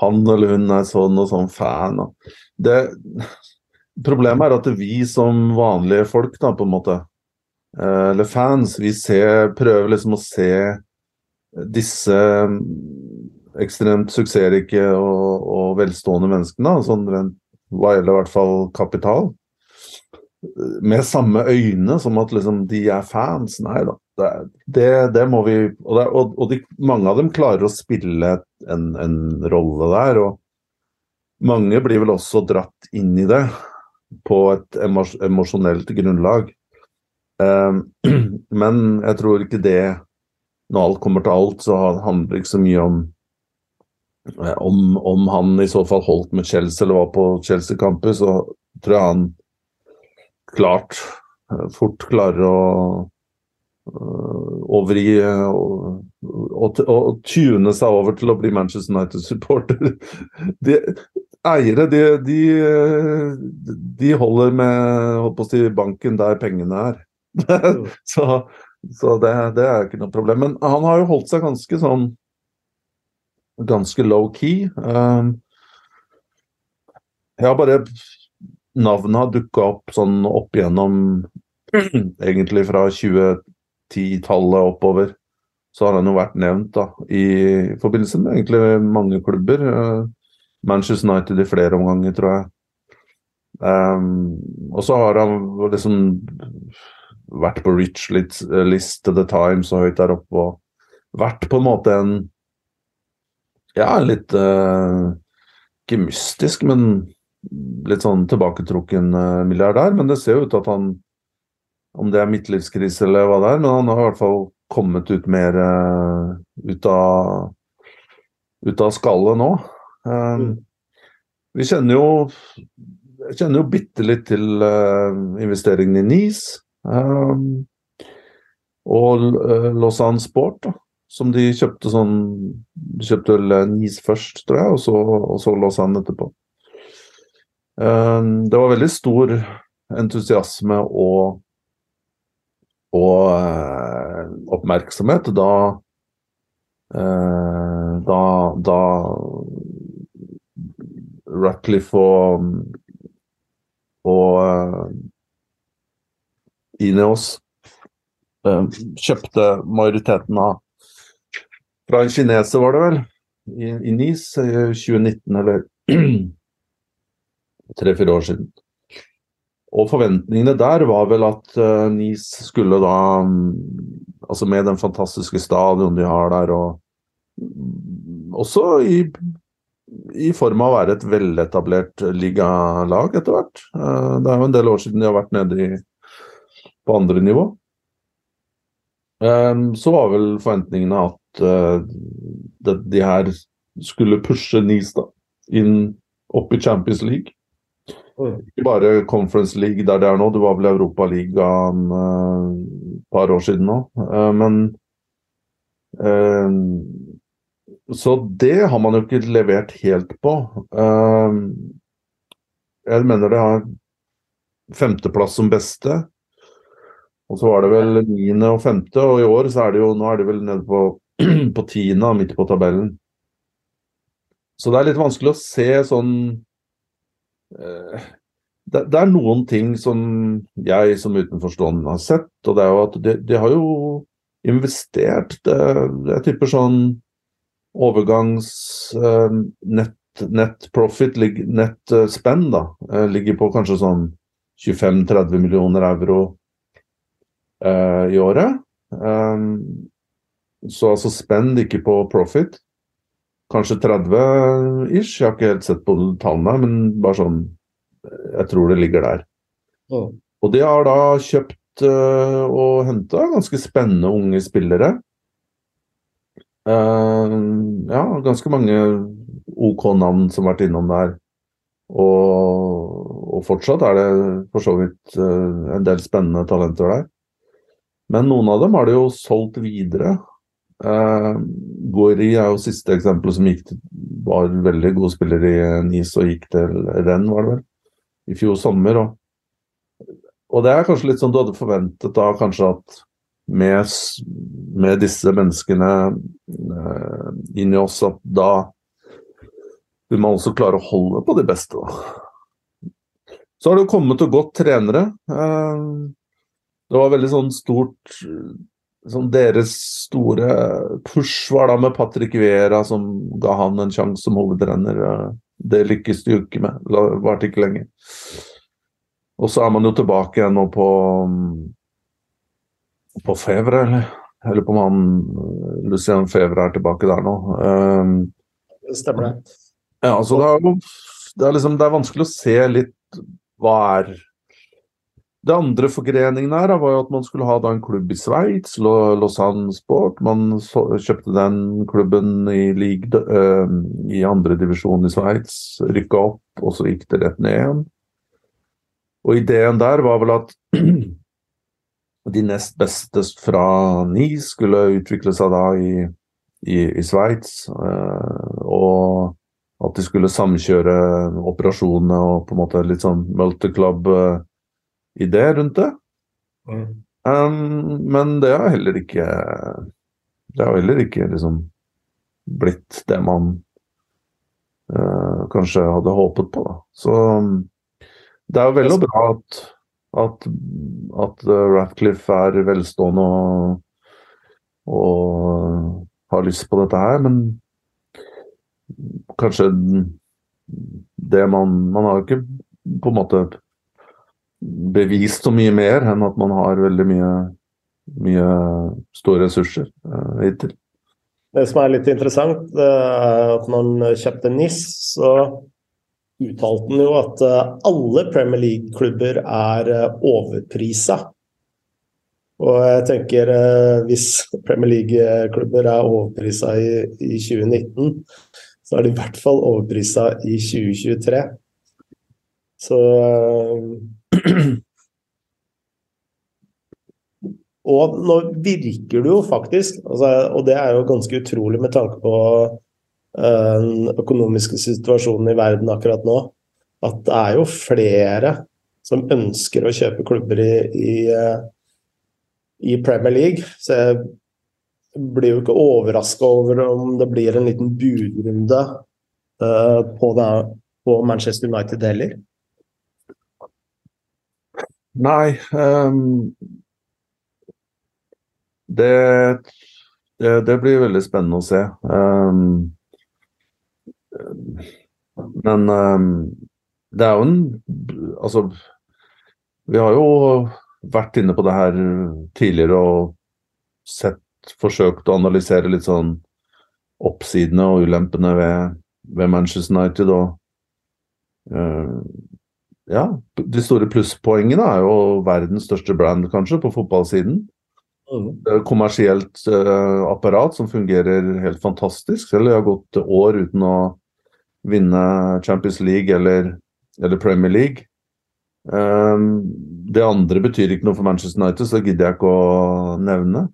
A: han eller hun er sånn og sånn fan. Og det Problemet er at vi som vanlige folk, da, på en måte, eller fans, vi ser, prøver liksom å se disse ekstremt suksessrike og, og velstående menneskene, sånn rent hva gjelder i hvert fall kapital. med samme øyne som at liksom de er fans. Nei da. Det, det, det må vi Og, det, og, og de, mange av dem klarer å spille en, en rolle der. og mange blir vel også dratt inn i det på et emosjonelt grunnlag. Ehm, [clears throat] men jeg tror ikke det Når alt kommer til alt, så handler det ikke så mye om om, om han i så fall holdt med Chelsea eller var på Chelsea-kamper, så tror jeg han klart eh, fort klarer å uh, overgi og, og, og, tune seg over til å bli Manchester United-supporter. [laughs] eiere, de, de, de, holder med holdt si, banken der pengene er. [laughs] så, så det, det, er ikke noe problem. Men han har jo holdt seg ganske sånn Ganske low-key. Um, jeg har bare Navnet har dukka opp sånn opp igjennom [clears throat] Egentlig fra 2010-tallet oppover. Så har han jo vært nevnt da, i forbindelse med egentlig mange klubber. Uh, Manchester United i flere omganger, tror jeg. Um, og så har han liksom vært på Rich List to the Times og høyt der oppe og vært på en måte en Ja, litt uh, Ikke mystisk, men litt sånn tilbaketrukken uh, milliardær. Men det ser jo ut til at han Om det er midtlivskrise eller hva det er, men han har i hvert fall kommet ut mer uh, ut av ut av skallet nå. Um, mm. Vi kjenner jo jeg kjenner jo bitte litt til uh, investeringen i NIS. Um, og uh, Lausanne Sport, da, som de kjøpte sånn De kjøpte vel Nice først, tror jeg, og så, og så Lausanne etterpå. Um, det var veldig stor entusiasme og, og uh, oppmerksomhet da da, da Ratcliffe og, og Ineos kjøpte majoriteten av Fra en kineser, var det vel, i, i NIS i 2019, eller [clears throat] tre-fire år siden. Og forventningene der var vel at uh, NIS skulle da um, Altså med den fantastiske stadion de har der, og også i i form av å være et veletablert ligalag etter hvert. Uh, det er jo en del år siden de har vært nede i, på andre nivå. Um, så var vel forventningene at eh, de her skulle pushe Nice da, inn opp i Champions League. Ikke bare Conference League der det er nå, det var vel Europaligaen et par år siden nå. Men så det har man jo ikke levert helt på. Jeg mener det har femteplass som beste. Og så var det vel niende og femte, og i år så er det jo Nå er det vel nede på, [clears throat] på tiende, midt på tabellen. Så det er litt vanskelig å se sånn eh, det, det, er noen ting som jeg som utenforstående har sett, og det er jo at de, de har jo investert det, Jeg tipper sånn overgangs uh, net, net, profit, net uh, spenn, da, eh, ligger på kanskje sånn 25-30 millioner euro eh, i året. Um, så altså spend ikke på profit. Kanskje 30 ish, jeg har ikke helt sett på tallene, men bare sånn Jeg tror det ligger der. Oh. Og de har da kjøpt og henta ganske spennende unge spillere. Uh, ja, ganske mange OK navn som har vært innom der. Og, og, fortsatt er det for så vidt uh, en del spennende talenter der. Men noen av dem har de jo solgt videre. Uh, Gori er jo siste eksempel som til, var veldig god spiller i NIS og gikk til renn, var det vel, i fjor sommer. Og, og det er kanskje litt sånn du hadde forventet da kanskje at med, med disse menneskene uh, inni oss, at da vil man også klare å holde på de beste. Så har det jo kommet og gått trenere. Uh, det var veldig sånn stort sånn Deres store push var da med Patrick Vera, som ga han en sjanse som hovedtrener. Det lykkes de jo ikke med. Det varte ikke lenge. Og så er man jo tilbake igjen nå på på Fevre, eller? Jeg lurer på om han Lucian Fevre er tilbake der nå. Um,
B: Stemmer det.
A: Ja, altså det er, det, er liksom, det er vanskelig å se litt hva er det andre forgreningen her var jo at man skulle ha da en klubb i Sveits, Lausanne Sport. Man så, kjøpte den klubben i, league, uh, i andredivisjon i Sveits, rykka opp, og så gikk det rett ned igjen. Og ideen der var vel at [clears throat] de nest beste fra NI skulle utvikle seg da i, i, i Sveits. Uh, og at de skulle samkjøre operasjonene og på en måte litt sånn multiclub. Uh, idé rundt det. Mm. Um, men det har heller ikke Det har heller ikke liksom blitt det man uh, kanskje hadde håpet på, da. Så um, det er jo veldig bra at, at, at uh, Ratcliffe er velstående og, og har lyst på dette her, men kanskje det man Man har jo ikke på en måte bevist så mye mer enn at man har veldig mye, mye store ressurser uh, hittil.
B: Det som er litt interessant, er at når han kjøpte NIS, så uttalte han jo at eh, alle Premier League-klubber er eh, overprisa. Og jeg tenker hvis Premier League-klubber er overprisa i, i 2019, så er de i hvert fall overprisa i 2023. Så [clears throat] Og nå virker det jo faktisk, altså, og det er jo ganske utrolig med tanke på uh, den økonomiske situasjonen i verden akkurat nå, at det er jo flere som ønsker å kjøpe klubber i, i, uh, i Premier League. Så jeg blir jo ikke overraska over om det blir en liten budrunde uh, på, på Manchester United heller.
A: Nei um, det, det, det, blir veldig spennende å se. Um, men um, det er jo en Altså, vi har jo vært inne på det her tidligere og sett, forsøkt å analysere litt sånn oppsidene og ulempene ved, ved Manchester United. og uh, ja, de store plusspoengene er jo verdens største brand, kanskje, på fotballsiden. Mm. Kommersielt uh, apparat som fungerer helt fantastisk. Selv om jeg har gått år uten å vinne Champions League eller, eller Premier League. Um, det andre betyr ikke noe for Manchester United, så det gidder jeg ikke å nevne.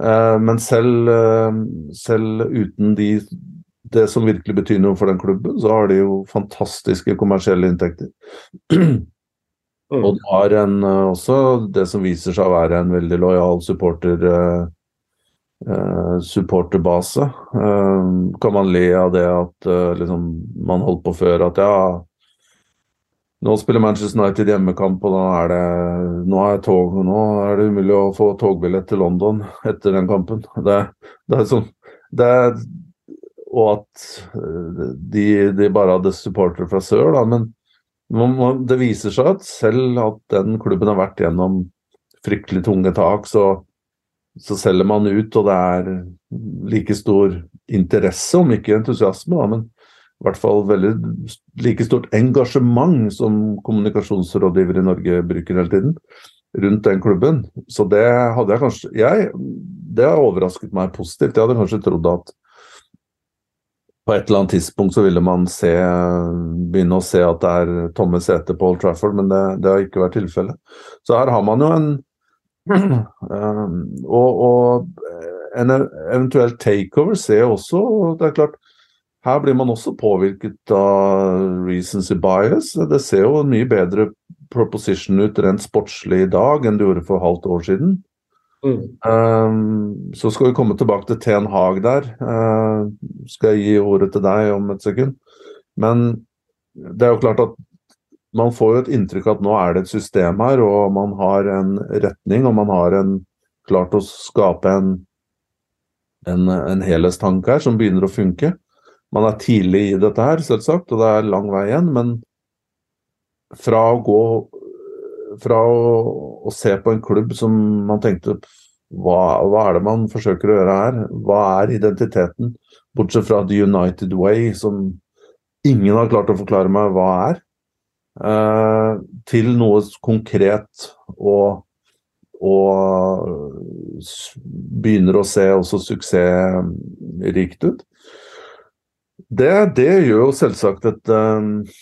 A: Uh, men selv, uh, selv uten de det som virkelig betyr noe for den klubben, så har de jo fantastiske kommersielle inntekter. Mm. Og de har en, eh, også det som viser seg å være en veldig lojal supporter, eh, supporterbase. Eh, kan man le av det at eh, liksom, man holdt på før at ja nå spiller Manchester United hjemmekamp, og nå er det, nå er tog, nå er det umulig å få togbillett til London etter den kampen. Det, det er sånn det, og at eh, de, de, bare hadde supportere fra sør, da. Men det viser seg at selv at den klubben har vært gjennom fryktelig tunge tak, så, så selger man ut, og det er like stor interesse, om ikke entusiasme, da, men i hvert fall veldig like stort engasjement som kommunikasjonsrådgiver i Norge bruker hele tiden, rundt den klubben. Så det hadde jeg kanskje jeg, Det har overrasket meg positivt. Jeg hadde kanskje trodd at på et eller annet tidspunkt så ville man se, begynne å se at det er tomme seter på Old Trafford, men det, det har ikke vært tilfellet. Så her har man jo en um, [clears throat] og, og, en eventuell takeover ser også Det er klart, her blir man også påvirket av recency bias. Det ser jo en mye bedre proposition ut rent sportslig i dag enn det gjorde for halvt år siden. Mm. Um, så skal vi komme tilbake til Ten Hag der. Uh, skal jeg gi ordet til deg om et sekund. Men det er jo klart at man får jo et inntrykk at nå er det et system her, og man har en retning, og man har en, klart å skape en, en, en helhetstanke her som begynner å funke. Man er tidlig i dette her, selvsagt, og det er lang vei igjen, men fra å gå fra å, å, se på en klubb som man tenkte hva, hva, er det man forsøker å gjøre her? Hva er identiteten? Bortsett fra The United Way, som ingen har klart å forklare meg hva er. Eh, til noe konkret og, og begynner å se også suksessrikt ut. Det, det gjør jo selvsagt et, eh,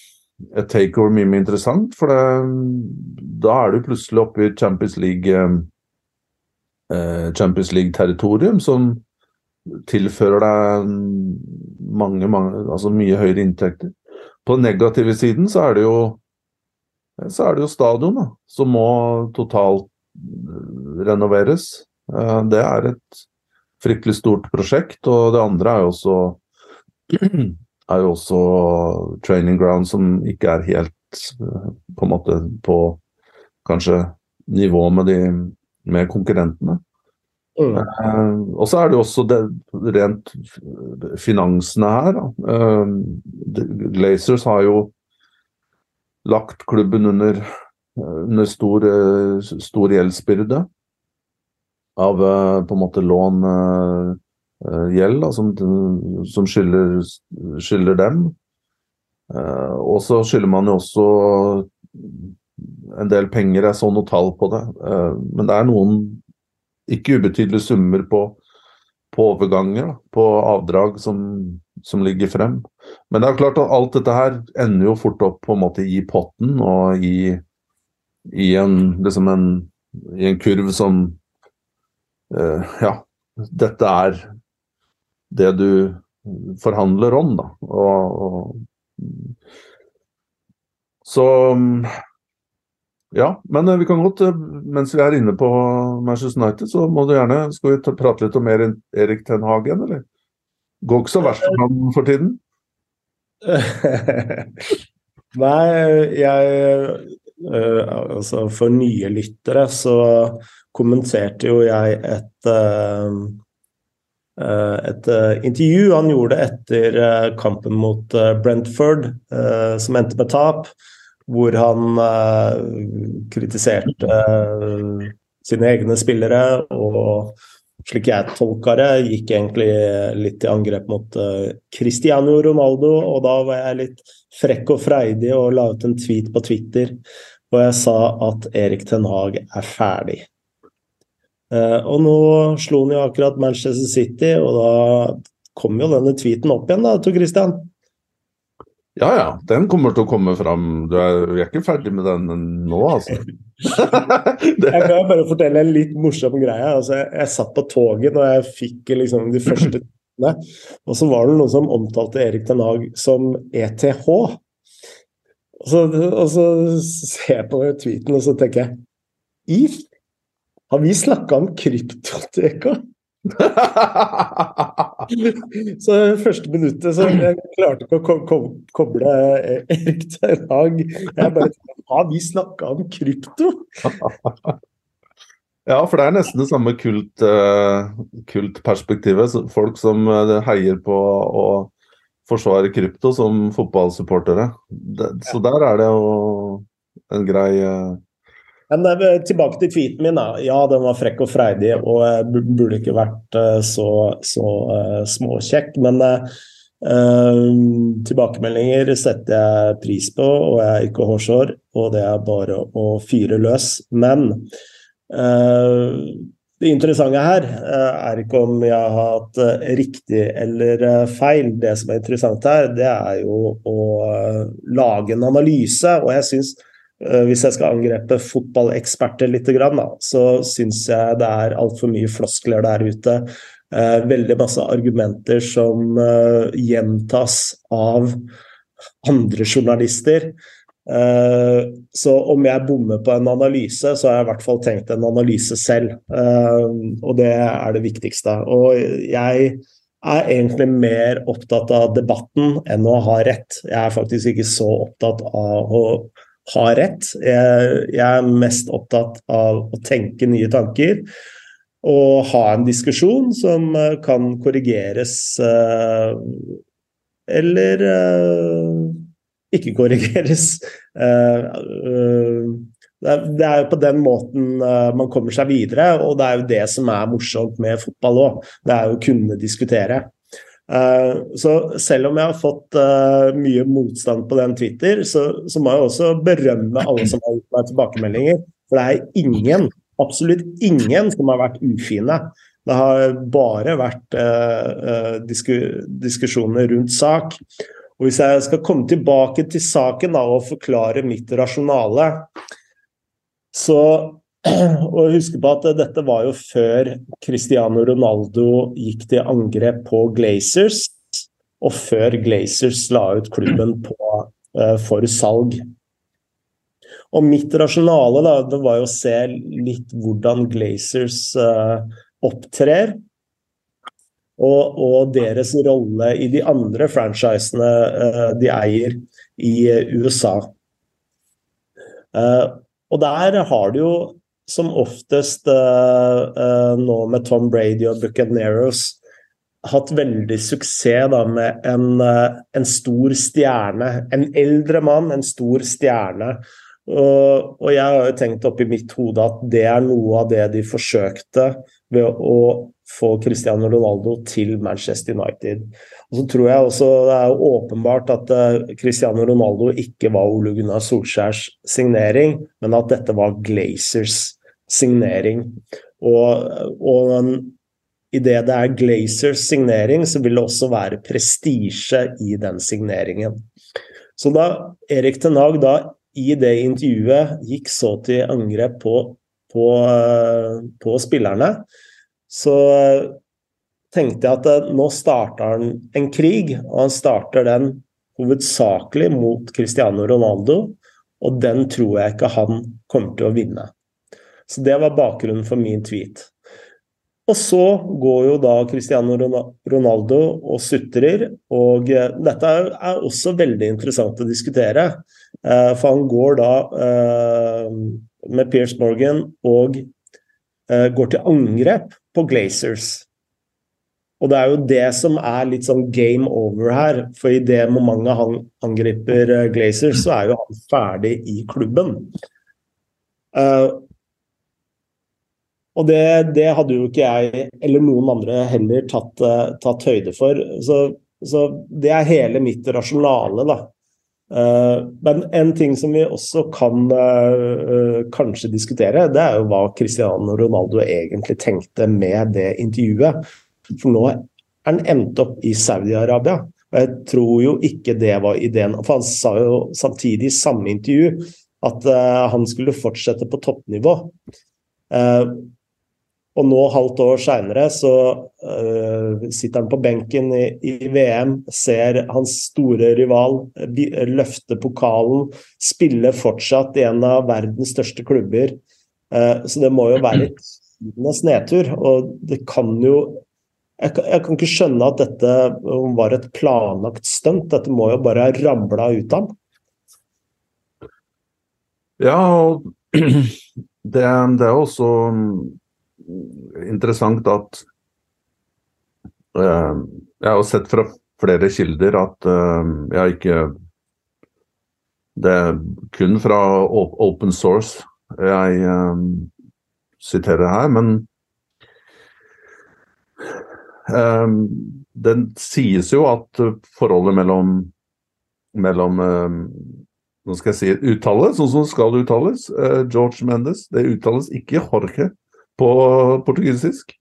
A: et takeover mye mer interessant, for det, da er du plutselig oppe i Champions League eh, Champions League-territorium som tilfører deg mange, mange, altså mye høyere inntekter. På den negative siden så er det jo så er det jo stadion da, som må totalt renoveres. Eh, det er et fryktelig stort prosjekt, og det andre er jo også er jo også training ground som ikke er helt på en måte på kanskje nivå med de med konkurrentene. Mm. Eh, og så er det jo også det rent finansene her. Eh, Glazers har jo lagt klubben under, under stor, stor gjeldsbyrde av på en måte lån gjeld da, som, som skylder, skylder, dem. og så skylder man jo også en del penger. Jeg så noe tall på det. men det er noen ikke ubetydelige summer på, på overganger, på avdrag som, som, ligger frem. Men det er klart at alt dette her ender jo fort opp på en måte i potten og i, i, en, liksom en, i en kurv som uh, Ja, dette er det du forhandler om, da. Og, og, så ja, men eh, vi kan godt, eh, mens vi er inne på Manchester United, så må du gjerne Skal vi prate litt om Erik Ten Hagen, eller? Går ikke så verst for ham for tiden? [laughs]
B: Nei, jeg uh, Altså, for nye lyttere så kommenterte jo jeg et uh, et intervju han gjorde etter kampen mot Brentford, som endte med tap hvor han kritiserte sine egne spillere. Og slik jeg tolka det, gikk egentlig litt i angrep mot Cristiano Ronaldo. Og da var jeg litt frekk og freidig og la ut en tweet på Twitter og jeg sa at Erik Ten Hag er ferdig. Og nå slo han jo akkurat Manchester City, og da kom jo denne tweeten opp igjen, da, Tor Christian.
A: Ja ja, den kommer til å komme fram. Du er, vi er ikke ferdig med den nå, altså. [laughs]
B: det... Jeg kan bare fortelle en litt morsom greie. Altså, jeg, jeg satt på toget når jeg fikk liksom, de første tidene, og så var det noen som omtalte Erik Den Haag som ETH. Og så, og så ser jeg på tweeten og så tenker jeg If, har vi snakka om kryptoteka? [laughs] så første minuttet så jeg klarte ikke å ko ko koble Erik til Hag. Jeg bare Har vi snakka om krypto? [laughs]
A: ja, for det er nesten det samme kult, uh, kultperspektivet. Folk som uh, heier på å forsvare krypto som fotballsupportere. så der er det jo en grei uh,
B: men eh, tilbake til tweeten min. da. Ja, den var frekk og freidig og jeg burde ikke vært eh, så, så uh, småkjekk. Men uh, tilbakemeldinger setter jeg pris på, og jeg er ikke hårsår. Og det er bare å fyre løs. Men uh, det interessante her er ikke om jeg har hatt riktig eller feil. Det som er interessant her, det er jo å lage en analyse. Og jeg syns Eh, hvis jeg skal angrepe fotballeksperter litt, så syns jeg det er altfor mye floskler der ute. Eh, veldig masse argumenter som eh, gjentas av andre journalister. Så om jeg bommer på en analyse, så har jeg i hvert fall tenkt en analyse selv. Og det er det viktigste. Og jeg er egentlig mer opptatt av debatten enn å ha rett. Jeg er faktisk ikke så opptatt av å har rett. Jeg, er mest opptatt av å tenke nye tanker og ha en diskusjon som eh, kan korrigeres uh, eller uh, ikke korrigeres. [laughs] Det er, jo på den måten man kommer seg videre, og det er jo det som er morsomt med fotball òg. Det er jo å kunne diskutere. Uh, så selv om jeg har fått uh, mye motstand på den Twitter, så, så, må jeg også berømme alle som har gitt meg tilbakemeldinger. For det er ingen, absolutt ingen, som har vært ufine. Det har bare vært disku, diskusjoner rundt sak. Og Hvis jeg skal komme tilbake til saken da, og forklare mitt rasjonale, så [clears throat] og huske på at dette var jo før Cristiano Ronaldo gikk til angrep på Glazers, og før Glazers la ut klubben på, uh, for salg. Og mitt rasjonale da, det var jo å se litt hvordan Glazers uh, opptrer. Og, og, deres rolle i de andre franchisene uh, de eier i USA. Uh, og der har du jo som oftest uh, uh, nå med Tom Brady og Buccaneros hatt veldig suksess da, med en, uh, en, stor stjerne. En eldre mann, en stor stjerne. Og, og jeg har jo tenkt oppi mitt hode at det er noe av det de forsøkte ved å få Cristiano Ronaldo til Manchester United. Og så tror jeg også Det er åpenbart at Cristiano Ronaldo ikke var Ole Gunnar Solskjærs signering, men at dette var Glazers signering. Og, og idet det er Glazers signering, så vil det også være prestisje i den signeringen. Så da Erik Tenag da i det intervjuet gikk så til angrep på, på, på spillerne, så tenkte jeg at eh, nå starter han en krig, og han starter den hovedsakelig mot Cristiano Ronaldo, og den tror jeg ikke han kommer til å vinne. Så det var bakgrunnen for min tweet. Og så går jo da Cristiano Ronaldo og sutrer, og eh, dette er også veldig interessant å diskutere. Eh, for han går da med Pierce Morgan og går til angrep på Glazers. Og det er jo det som er litt sånn game over her. For i det momentet han angriper Glazers, så er jo han ferdig i klubben. Og det, det, hadde jo ikke jeg, eller noen andre heller, tatt, uh, tatt høyde for. Så, så, det er hele mitt rasjonale, da. men en ting som vi også kan kanskje diskutere, det er jo hva Cristiano Ronaldo egentlig tenkte med det intervjuet. For nå er han endt opp i Saudi-Arabia. Og jeg tror jo ikke det var ideen. For han sa jo samtidig i samme intervju at han skulle fortsette på toppnivå. Uh, og nå, halvt år seinere, så uh, sitter han på benken i, i, VM, ser hans store rival løfte pokalen, spille fortsatt i en av verdens største klubber. så det må jo være [clears throat] tidenes nedtur. Og det kan jo jeg kan, jeg kan, ikke skjønne at dette var et planlagt stunt. Dette må jo bare ha ramla ut av ham.
A: Ja, og [clears throat] det, det, er også interessant at uh, Jeg har sett fra flere kilder at uh, jeg ikke Det er kun fra open source jeg uh, siterer her, men det sies jo at forholdet mellom, mellom nå skal jeg si uttale, sånn som skal uttales. George Mendes. Det uttales ikke Jorge på portugisisk.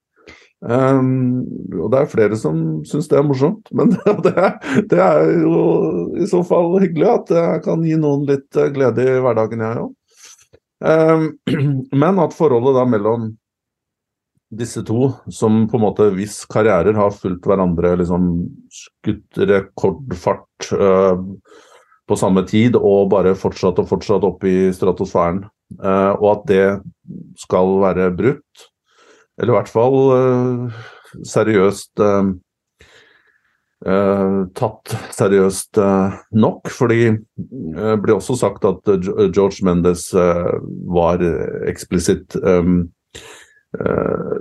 A: Um, og det er flere som syns det er morsomt, [laughs] men det det er, jo i så fall hyggelig at jeg kan gi noen litt eh, glede i hverdagen, jeg òg. Um, [clears throat] men at forholdet da mellom disse to, som på en måte hvis karrierer har fulgt hverandre, liksom skutt rekordfart uh, på samme tid og bare fortsatt og fortsatt opp i stratosfæren, og at det skal være brutt, eller i hvert fall uh, seriøst tatt seriøst nok, fordi det ble også sagt at George Mendes var eksplisitt Eh,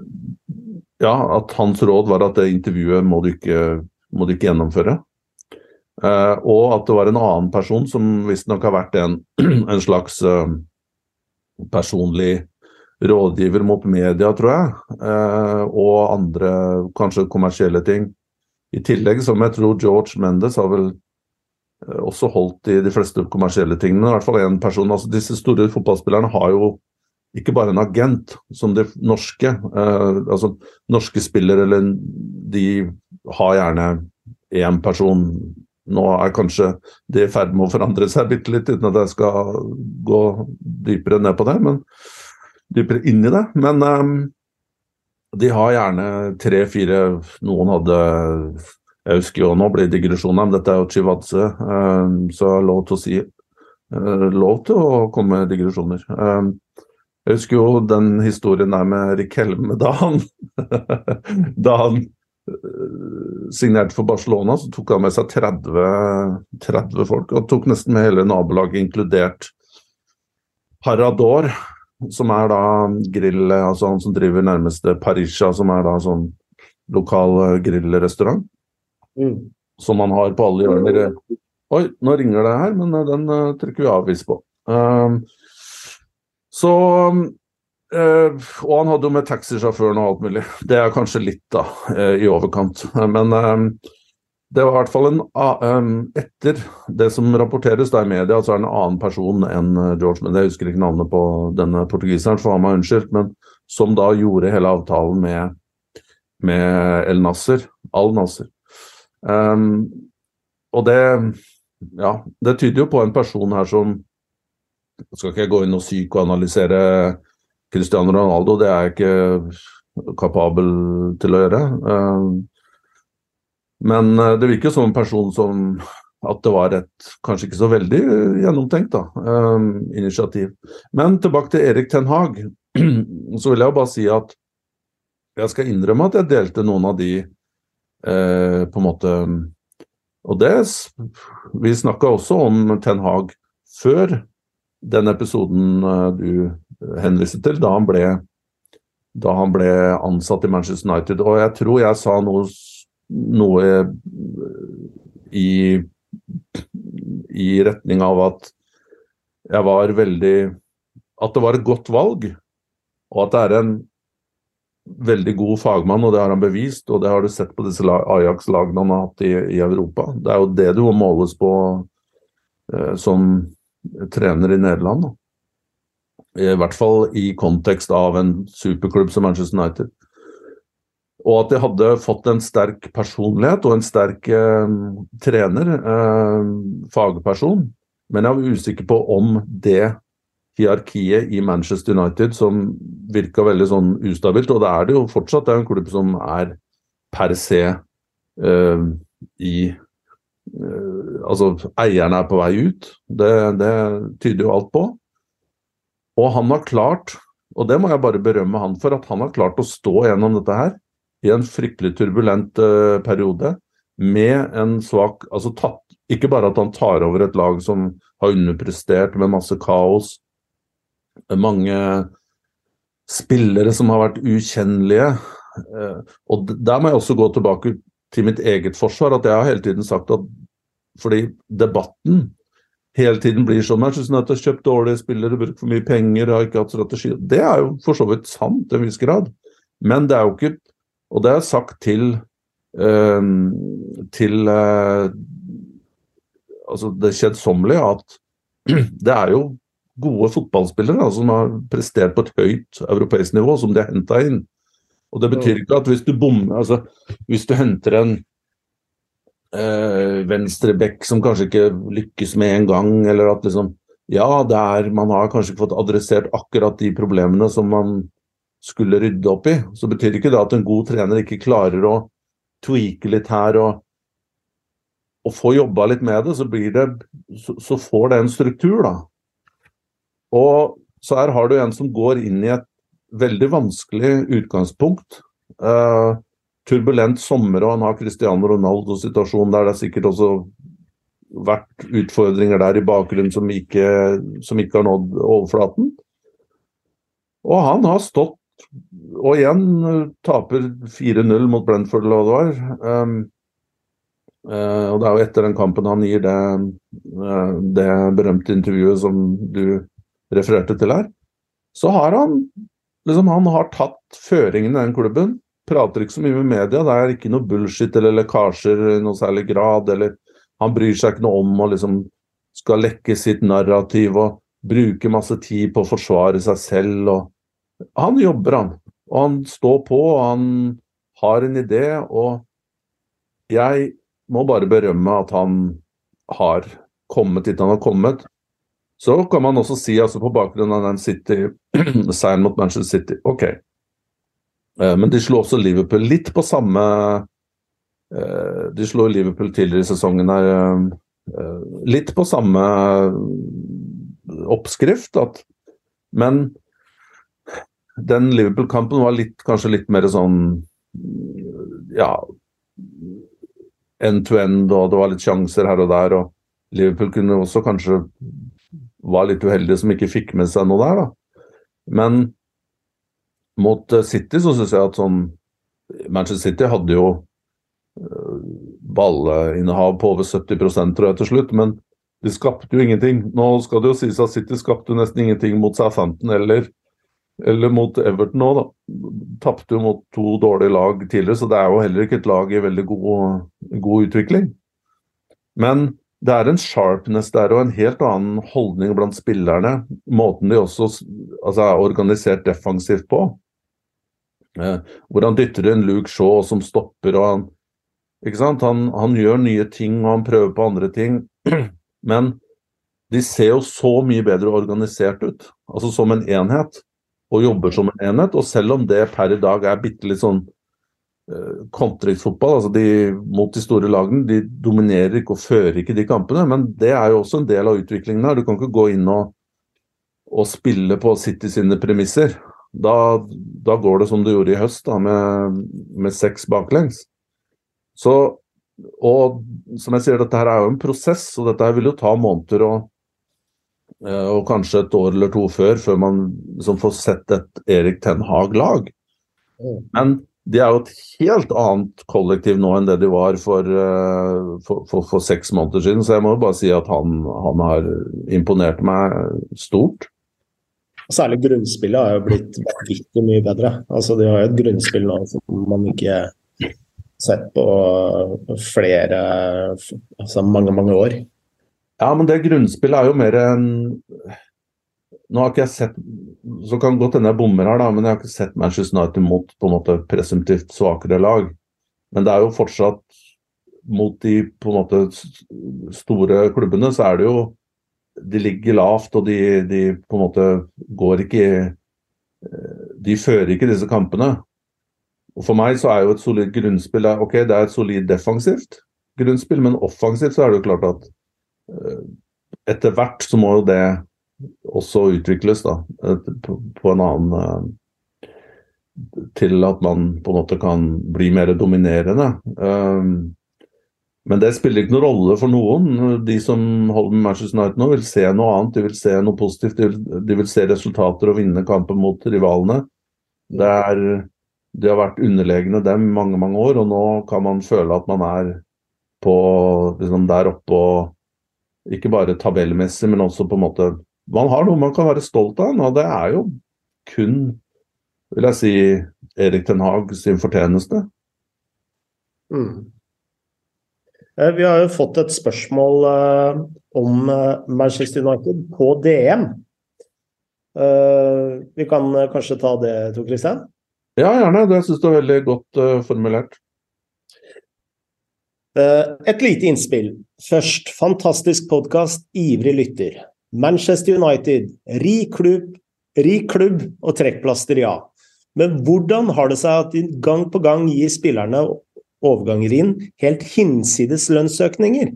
A: ja, at hans råd var at det intervjuet må du ikke, må du ikke gjennomføre. Og at det var en annen person som visstnok har vært en, [clears throat] en slags personlig rådgiver mot media, tror jeg. Eh, og andre kanskje kommersielle ting. I tillegg, som jeg tror George Mendes har vel eh, også holdt i de fleste kommersielle tingene. I hvert fall én person. altså Disse store fotballspillerne har jo ikke bare en agent, som de norske. Eh, altså Norske spillere, eller de har gjerne én person. Nå er kanskje det i ferd med å forandre seg bitte litt, uten at jeg skal gå dypere ned på det. men dypere inn i det. Men um, de har gjerne tre-fire Noen hadde Jeg husker jo nå blir digresjoner, men dette er jo Chivadze, um, så lov til å si uh, Lov til å komme med digresjoner. Um, jeg husker jo den historien der med Rikelme da han [laughs] Da han uh, signerte for Barcelona, så tok han med seg 30, 30 folk. Og tok nesten med hele nabolaget, inkludert Parador, som er da grill Altså han som driver nærmeste Parisha, som er da sånn lokal eh, grillrestaurant. Mm. Som man har på alle hjørner. Oi, nå ringer det her, men eh, den uh, trykker vi avvis på. Um, så uh, Og han hadde jo med taxisjåføren og alt mulig. Det er kanskje litt, da, i overkant. Men det var i hvert fall en Etter det som rapporteres da i media, så er det en annen person enn George Men Jeg husker ikke navnet på denne portugiseren, for han var unnskyldt, men som da gjorde hele avtalen med, med El Nasser. Al Nasser. Um, og det Ja, det tyder jo på en person her som Skal ikke jeg gå inn og psykoanalysere Cristiano Ronaldo, det er jeg ikke kapabel til å gjøre. Um, men eh, det virker som en person som at det var et kanskje ikke så veldig eh, gjennomtenkt da, um, initiativ. Men tilbake til Erik Ten Hag. [clears throat] Så vil jeg bare si at jeg skal innrømme at jeg delte noen av de eh, på en måte Og det Vi snakka også om Ten Hag før den episoden du henviste til, da han ble da han ble ansatt i Manchester United. Og jeg tror jeg sa noe noe i, i retning av at jeg var veldig At det var et godt valg, og at det er en veldig god fagmann, og det har han bevist. Og det har du sett på disse Ajax-lagene han har hatt i, i, Europa. Det er jo det du må måles på eh, som trener i Nederland. Da. I hvert fall i kontekst av en superklubb som Manchester United. Og at de hadde fått en sterk personlighet og en sterk eh, trener, eh, fagperson. Men jeg var usikker på om det hierarkiet i Manchester United som virka veldig sånn ustabilt, og det er det jo fortsatt. Det er en klubb som er per se eh, i eh, Altså, eierne er på vei ut. Det, det tyder jo alt på. Og han har klart, og det må jeg bare berømme han for, at han har klart å stå gjennom dette her i en fryktelig turbulent uh, periode med en svak Altså tatt Ikke bare at han tar over et lag som har underprestert med masse kaos, mange spillere som har vært ukjennelige. Uh, og der må jeg også gå tilbake til mitt eget forsvar, at jeg har hele tiden sagt at fordi debatten hele tiden blir sånn. Manchester United har kjøpt dårlige spillere, brukt for mye penger, har ikke hatt strategi Det er jo for så vidt sant til en viss grad, men det er jo ikke og det er sagt til øh, til øh, altså det kjedsommelige at [clears throat] det er jo gode fotballspillere da, som har prestert på et høyt europeisk nivå, som de har henta inn. Og Det betyr ikke at hvis du bommer altså Hvis du henter en eh, venstreback som kanskje ikke lykkes med en gang, eller at liksom Ja, det er, man har kanskje ikke fått adressert akkurat de problemene som man skulle rydde opp i. Så betyr ikke det at en god trener ikke klarer å tweake litt her og, og få jobba litt med det, så, det, så, så får det en struktur, da. Og så her har du en som går inn i et veldig vanskelig utgangspunkt. Uh, turbulent sommer, og han har Cristiano Ronaldo-situasjonen der det er sikkert også vært utfordringer der i bakgrunnen som ikke, som ikke har nådd overflaten. Og han har stått og igjen eh, taper 4-0 mot Brentford, eller hva det var. Um, uh, og det er jo etter den kampen han gir det, uh, det berømte intervjuet som du refererte til her. så har han liksom han har tatt føringen i den klubben. Prater ikke så mye med media, det er ikke noe bullshit eller lekkasjer i noe særlig grad. eller Han bryr seg ikke noe om å liksom skal lekke sitt narrativ og bruke masse tid på å forsvare seg selv. og Han jobber, han. Og han står på, og han har en idé. Og jeg må bare berømme at han har kommet dit han har kommet. Så kan man også si, altså på bakgrunn av den City-seieren [clears throat] mot Manchester City, OK. Eh, men de slo også Liverpool litt på samme eh, De slo Liverpool tidligere i sesongen her eh, litt på samme oppskrift. At, men den Liverpool-kampen var litt, kanskje litt mer sånn ja end to end, og det var litt sjanser her og der. og Liverpool kunne også kanskje var litt uheldige som ikke fikk med seg noe der, da. Men mot eh, City så syns jeg at sånn Manchester City hadde jo uh, ballinnehav på over 70 tror jeg til slutt, men de skapte jo ingenting. Nå skal det jo sies at City skapte nesten ingenting mot Southampton eller, eller mot Everton òg, da. Tapte jo mot to dårlige lag tidligere, så det er jo heller ikke et lag i veldig god, god utvikling. Men det er en sharpness der og en helt annen holdning blant spillerne. Måten de også altså, er organisert defensivt på. Eh, hvor han dytter inn Luke Shaw som stopper og han ikke sant? Han, han, gjør nye ting og han prøver på andre ting. [clears throat] Men de ser jo så mye bedre organisert ut, altså som en enhet. Og jobber som en enhet. Og selv om det per i dag er bitte litt sånn Eh, kontringsfotball. altså de Mot de store lagene. De dominerer ikke og fører ikke de kampene, men det er jo også en del av utviklingen her. Du kan ikke gå inn og, og spille på City sine premisser. Da, da, går det som det gjorde i høst, da, med, med seks baklengs. Så, og som jeg sier, dette her er jo en prosess, og dette her vil jo ta måneder og, eh, og kanskje et år eller to før, før man liksom får sett et Erik Ten Hag-lag. Mm. Men de er jo et helt annet kollektiv nå enn det de var for, uh, for, for, for seks måneder siden. Så jeg må jo bare si at han, han har imponert meg stort.
B: Særlig grunnspillet har jo blitt vanvittig mye bedre. Altså, de har jo et grunnspill nå som man ikke har sett på flere altså mange, mange år.
A: Ja, men det grunnspillet er jo mer en nå har ikke jeg sett Så kan godt hende jeg bommer her, da, men jeg har ikke sett Manchester United mot på en måte presumptivt svakere lag. Men det er jo fortsatt mot de på en måte store klubbene, så er det jo De ligger lavt, og de, de på en måte går ikke De fører ikke disse kampene. Og For meg så er jo et solid grunnspill Ok, det er et solid defensivt grunnspill, men offensivt så er det jo klart at eh, etter hvert så må jo det også utvikles da, på en annen eh, Til at man på en måte kan bli mer dominerende. Eh, men det spiller ikke noen rolle for noen. De som holder med Manchester United nå, vil se noe annet. De vil se noe positivt. De vil, de vil se resultater og vinne kampen mot rivalene. Det, er, de har vært underlegne dem mange, mange år, og nå kan man føle at man er på liksom der oppe og ikke bare tabellmessig, men også på en måte man har noe man kan være stolt av, og det er jo kun, vil jeg si, Erik Ten Hag sin fortjeneste.
B: Mm. Eh, vi har jo fått et spørsmål uh, om uh, Manchester United på DM. Vi kan kanskje ta det, Tor Kristian?
A: Ja, gjerne. Det syns jeg er veldig godt formulert.
B: et lite innspill. Først, fantastisk podkast, ivrig lytter. Manchester United, rik klubb, rik klubb og trekkplaster, ja. Men hvordan har det seg at de gang på gang gir spillerne overganger inn helt hinsides lønnsøkninger?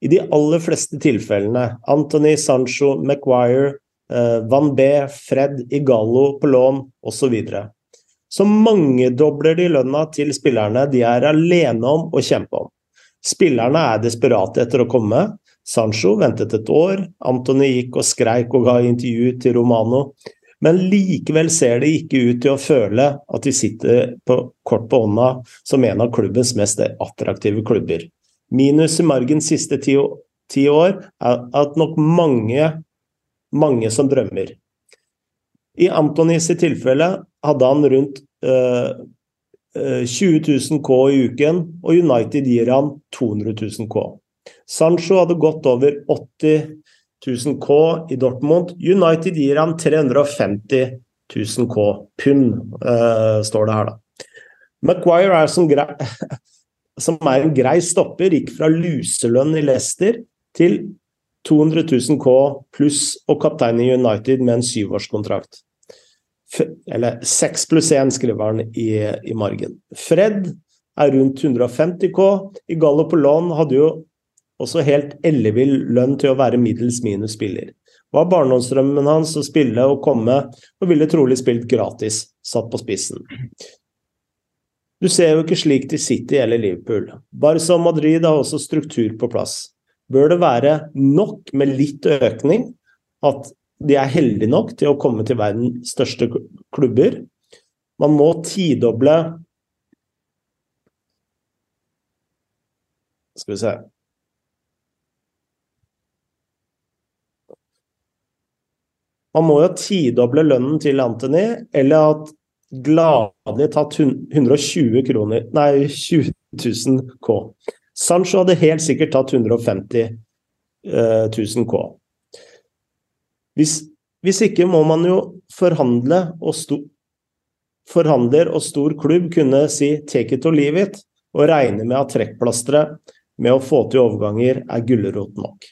B: I de aller fleste tilfellene, Anthony, Sancho, Maguire, eh, Van B, Fred, Igallo på lån osv. Så, så mangedobler de lønna til spillerne de er alene om å kjempe om. Spillerne er desperate etter å komme, Sancho ventet et år, Antony gikk og skreik og ga intervju til Romano. Men likevel ser det ikke ut til å føle at de sitter på kort på hånda som en av klubbens mest attraktive klubber. Minus i margen siste ti, ti år er at nok mange, mange som drømmer. I Antonis tilfelle hadde han rundt uh, 20 000 K i uken, og United gir han 200 000 K. Sancho hadde gått over 80 000 K i Dortmund. United gir han 350 000 K pund, uh, står det her, da. Maguire er som, grei, [laughs] som er en grei stopper, gikk fra luselønn i Leicester til 200 000 K pluss og kaptein i United med en syvårskontrakt. Eller seks pluss én, skriver han i, i margen. Fred er rundt 150 K. I Gallo på lån hadde jo også helt ellevill lønn til å være middels minus spiller. Var barndomsdrømmen hans å spille og komme, og ville trolig spilt gratis, satt på spissen. Du ser jo ikke slik til City eller Liverpool. Barca og Madrid har også struktur på plass bør det være nok med litt økning at de er heldige nok til å komme til verdens største klubber. Man må tidoble Skal vi se Man må jo tidoble lønnen til Anthony, eller at gladelig tatt 120 kroner Nei, 20 000 K. Sancho hadde helt sikkert tatt 150 000 K. Hvis, hvis, ikke må man jo forhandle, og sto, forhandler og stor klubb kunne si 'take it or leave it', og regne med at trekkplasteret med å få til overganger er gulrot nok.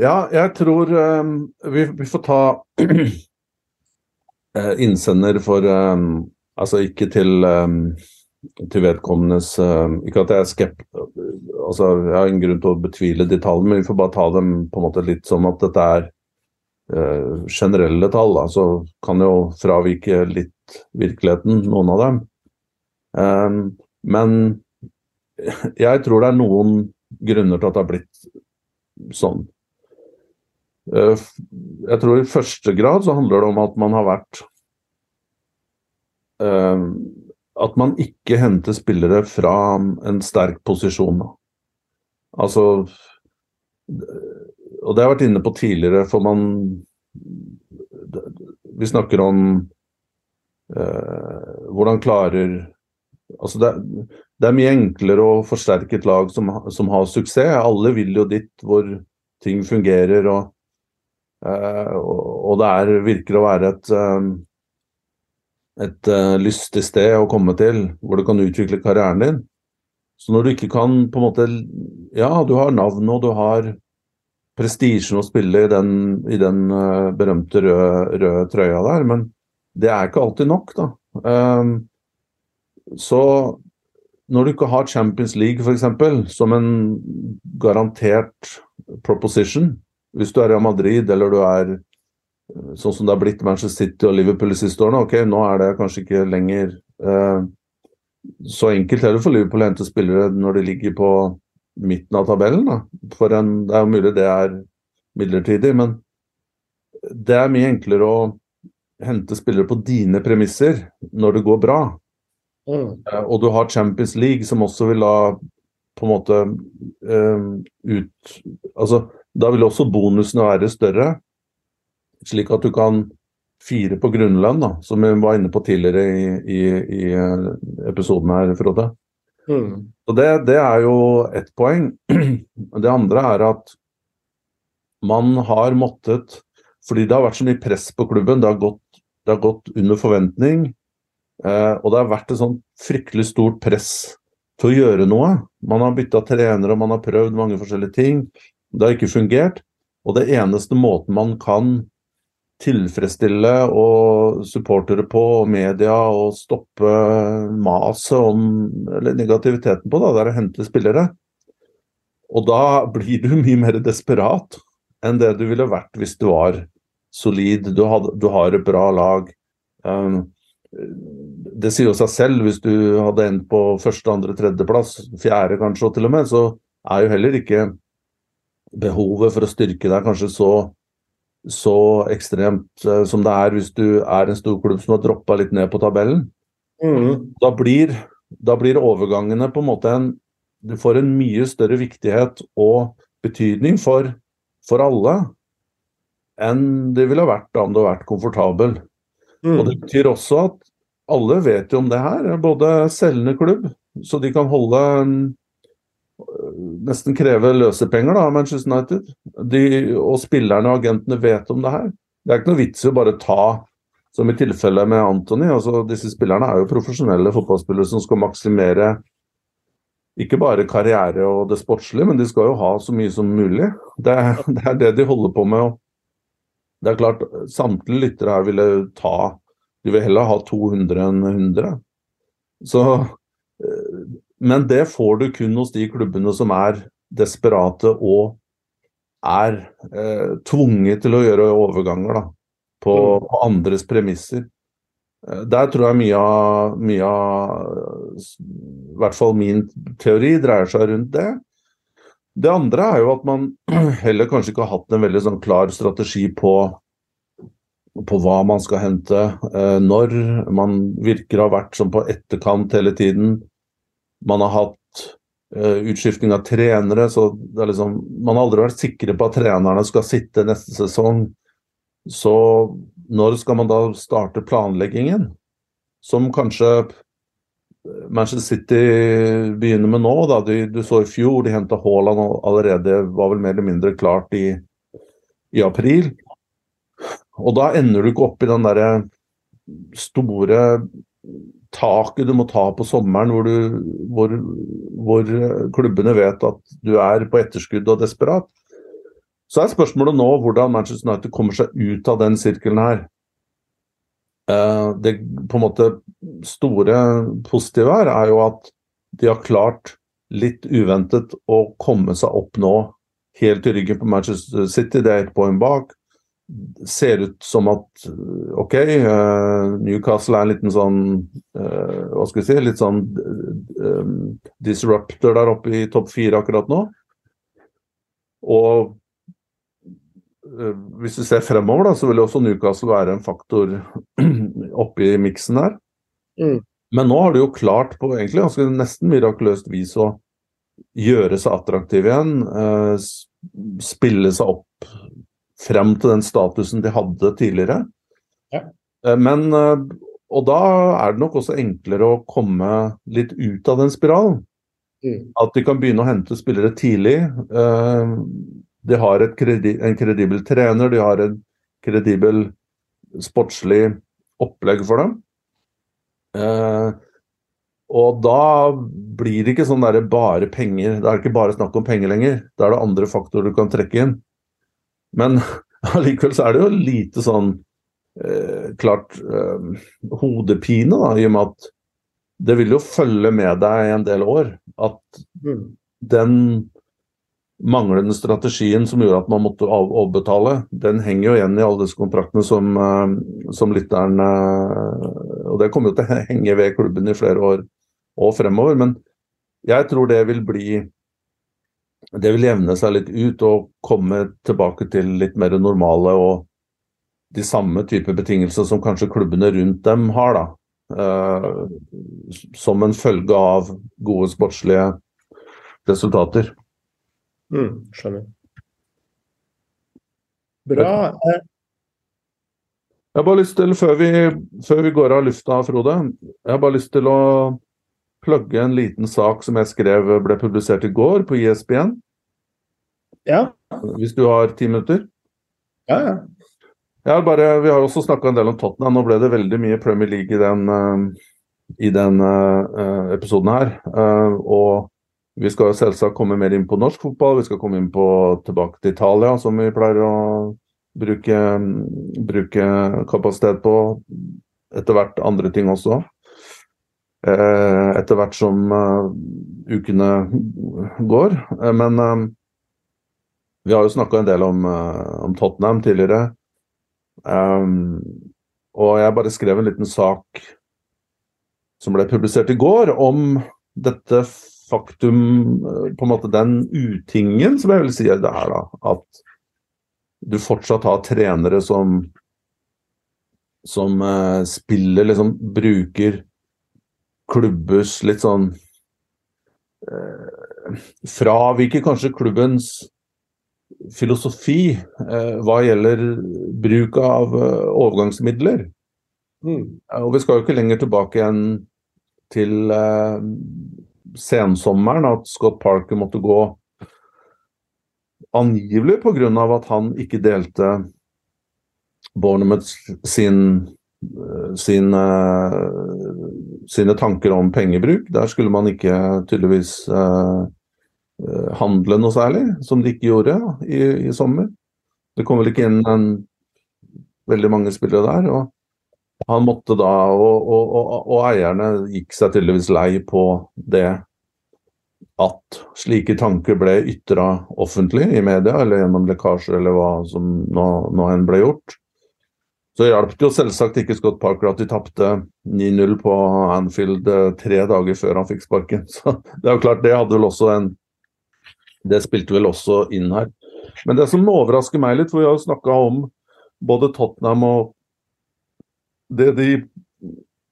A: Ja, jeg tror um, vi, vi, får ta uh, [clears throat] innsender for um, Altså ikke til um, til vedkommendes Ikke at jeg er skept... Altså, jeg har ingen grunn til å betvile de tallene, men vi får bare ta dem på en måte litt som at dette er uh, generelle tall. Da. Så kan jo fravike litt virkeligheten, noen av dem. Men [laughs] jeg tror det er noen grunner til at det har blitt sånn. Uh, jeg tror i første grad så handler det om at man har vært uh, at man ikke henter spillere fra en sterk posisjon. Altså Og det har jeg vært inne på tidligere, for man Vi snakker om eh, hvordan klarer Altså det, det, er mye enklere å forsterke et lag som, som, har suksess. Alle vil jo dit hvor ting fungerer og, eh, og det er, virker å være et eh, et uh, lystig sted å komme til, hvor du kan utvikle karrieren din. Så når du ikke kan på en måte Ja, du har navn og du har prestisjen å spille i den, i den berømte røde, røde, trøya der, men det er ikke alltid nok, da. Um, så når du ikke har Champions League f.eks. som en garantert proposition, hvis du er i Madrid eller du er sånn som det har blitt Manchester City og Liverpool de siste årene. Ok, nå er det kanskje ikke lenger eh, så enkelt heller for Liverpool å hente spillere når de ligger på midten av tabellen. Da. En, det er jo mulig det er midlertidig, men det er mye enklere å hente spillere på dine premisser når det går bra. Mm. Uh, og du har Champions League, som også vil ha på en måte uh, ut Altså, da vil også bonusene være større slik at du kan fire på grunnlønn, da, som vi var inne på tidligere i, i, i eh, episoden her, Frode. Mm. Og det, det, er jo ett poeng. [clears throat] Det andre er at man har måttet Fordi det har vært så mye press på klubben, det har gått, det har gått under forventning. Eh, og det har vært et sånn fryktelig stort press til å gjøre noe. Man har bytta trenere man har prøvd mange forskjellige ting. Det har ikke fungert. Og det eneste måten man kan tilfredsstille og supportere på, og media, og stoppe maset om eller negativiteten på, da, det er å hente spillere. Og da blir du mye mer desperat enn det du ville vært hvis du var solid, du, had, du har et bra lag. Um, det sier jo seg selv, hvis du hadde endt på første, andre, tredjeplass, fjerde kanskje og til og med, så er jo heller ikke behovet for å styrke deg kanskje så så ekstremt uh, som det er hvis du er en stor klubb som har droppa litt ned på tabellen. Mm. Da, blir, da, blir, overgangene på en måte en Du får en mye større viktighet og betydning for, for alle. enn det ville vært da om du hadde vært komfortabel.
B: Mm.
A: Og det betyr også at alle vet jo om det her, både selgende klubb, så de kan holde øh, nesten kreve løsepenger da, Manchester United. De, og spillerne og agentene vet om det her. Det er ikke noe vits i å bare ta, som i tilfellet med Anthony. altså Disse spillerne er jo profesjonelle fotballspillere som skal maksimere ikke bare karriere og det sportslige, men de skal jo ha så mye som mulig. Det, [laughs] det er det de holder på med. det er klart, Samtlige lyttere her ville ta De vil heller ha 200 enn 100. Så, øh, men det får du kun hos de klubbene som er desperate og er eh, tvunget til å gjøre overganger da, på, på andres premisser. Eh, Der tror jeg mye av, mye av I hvert fall min teori dreier seg rundt det. Det andre er jo at man [clears throat] heller kanskje ikke har hatt en veldig sånn klar strategi på, på hva man skal hente, eh, når. Man virker å ha vært som på etterkant hele tiden. Man har hatt eh, utskiftning av trenere, så det er liksom, man har aldri vært sikre på at trenerne skal sitte neste sesong. Så når skal man da starte planleggingen? Som kanskje Manchester City begynner med nå. Da. Du, du så i fjor, de henta Haaland allerede, var vel mer eller mindre klart i, i april. Og da ender du ikke opp i den derre store taket du må ta på sommeren, hvor, du, hvor, hvor klubbene vet at du er på etterskudd og desperat. Så er spørsmålet nå hvordan Manchester United kommer seg ut av den sirkelen her. Eh, det på en måte store positive her er jo at de har klart litt uventet å komme seg opp nå helt i ryggen på Manchester City. Det er ett poeng bak. Ser ut som at OK, eh, Newcastle er en liten sånn eh, Hva skal vi si? Litt sånn disruptor der oppe i topp fire akkurat nå. Og hvis vi ser fremover, da, så vil også Newcastle være en faktor [clears throat] oppi miksen her.
B: Mm.
A: Men nå har de jo klart på egentlig ganske nesten mirakuløst vis å gjøre seg attraktive igjen. Eh, spille seg opp frem til den statusen de hadde tidligere.
B: Ja.
A: Eh, men eh, Og da er det nok også enklere å komme litt ut av den spiralen.
B: Mm.
A: At de kan begynne å hente spillere tidlig. Eh, de har kredi en kredibel trener, de har en kredibel sportslig opplegg for dem. Og da blir det ikke sånn der bare penger. Da er det ikke bare snakk om penger lenger. Da er det andre faktorer du kan trekke inn. Men [laughs] allikevel så er det jo lite sånn eh, klart eh, hodepine, da, i og med at det vil jo følge med deg i en del år. At
B: Mm.
A: den manglende strategien som gjorde at man måtte overbetale, den henger jo igjen i alle disse kontraktene som, eh, som lytteren eh, Og det kommer jo til å henge ved klubben i flere år og fremover. Men jeg tror det vil bli Det vil jevne seg litt ut og komme tilbake til litt mer normale og de samme type betingelser som kanskje klubbene rundt dem har, da. Uh, som en følge av gode sportslige resultater.
B: Mm, skjønner. Bra. Eh,
A: Jeg har bare lyst til, før vi, før vi går av lufta, Frode, jeg har bare lyst til å plugge en liten sak som jeg skrev ble publisert i går på ISBN.
B: ja.
A: Hvis du har ti minutter?
B: Ja, ja.
A: Har bare, vi har også snakka en del om Tottenham. Nå ble det veldig mye Premier League i den, eh, i den uh, episoden her. Uh, og vi skal jo selvsagt komme mer inn på norsk fotball. Vi skal komme inn på tilbake til Italia, som vi pleier å bruke, bruke kapasitet på. Etter hvert andre ting også. Eh, etter hvert som eh, ukene går. Eh, men vi har jo snakka en del om, om Tottenham tidligere. Um, og jeg bare skrev en liten sak som ble publisert i går, om dette faktum På en måte den utingen som jeg vil si det er, da. At du fortsatt har trenere som som eh, spiller liksom Bruker klubbers litt sånn eh, Fraviker kanskje klubbens filosofi eh, hva gjelder bruk av eh, overgangsmidler. Mm. Og vi skal jo ikke lenger tilbake igjen til eh, sensommeren, at Scott Parker måtte gå angivelig pga. at han ikke delte Bournemouth sin, sin, sine tanker om pengebruk. Der skulle man ikke tydeligvis eh, handle noe særlig, som de ikke gjorde i, i sommer. Det kom vel ikke inn en, veldig mange spillere der. og han måtte da, og, og, og, og, eierne gikk seg tydeligvis lei på det at slike tanker ble ytra offentlig i media, eller gjennom lekkasjer, eller hva som nå, nå enn ble gjort. Så hjalp det jo selvsagt ikke Scott Parker at de tapte 9-0 på Anfield eh, tre dager før han fikk sparken. [laughs] Så det er jo klart, det hadde vel også en Det spilte vel også inn her. Men det som overrasker meg litt, for vi har jo snakka om både Tottenham og det de,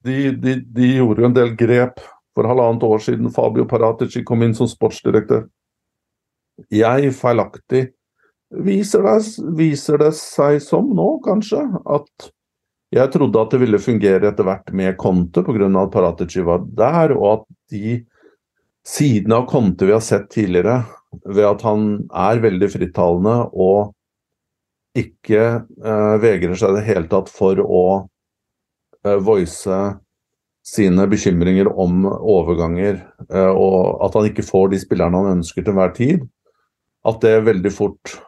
A: de, de, de gjorde jo en del grep for halvannet år siden. Fabio Paratici kom inn som sportsdirektør. Jeg feilaktig viser det, viser det seg som nå, kanskje, at jeg trodde at det ville fungere etter hvert med Conte pga. at Paratici var der, og at de sidene av Conte vi har sett tidligere, ved at han er veldig frittalende og ikke eh, vegrer seg i det hele tatt for å eh, voice sine bekymringer om overganger, eh, og at han ikke får de spillerne han ønsker til hver tid, at det veldig fort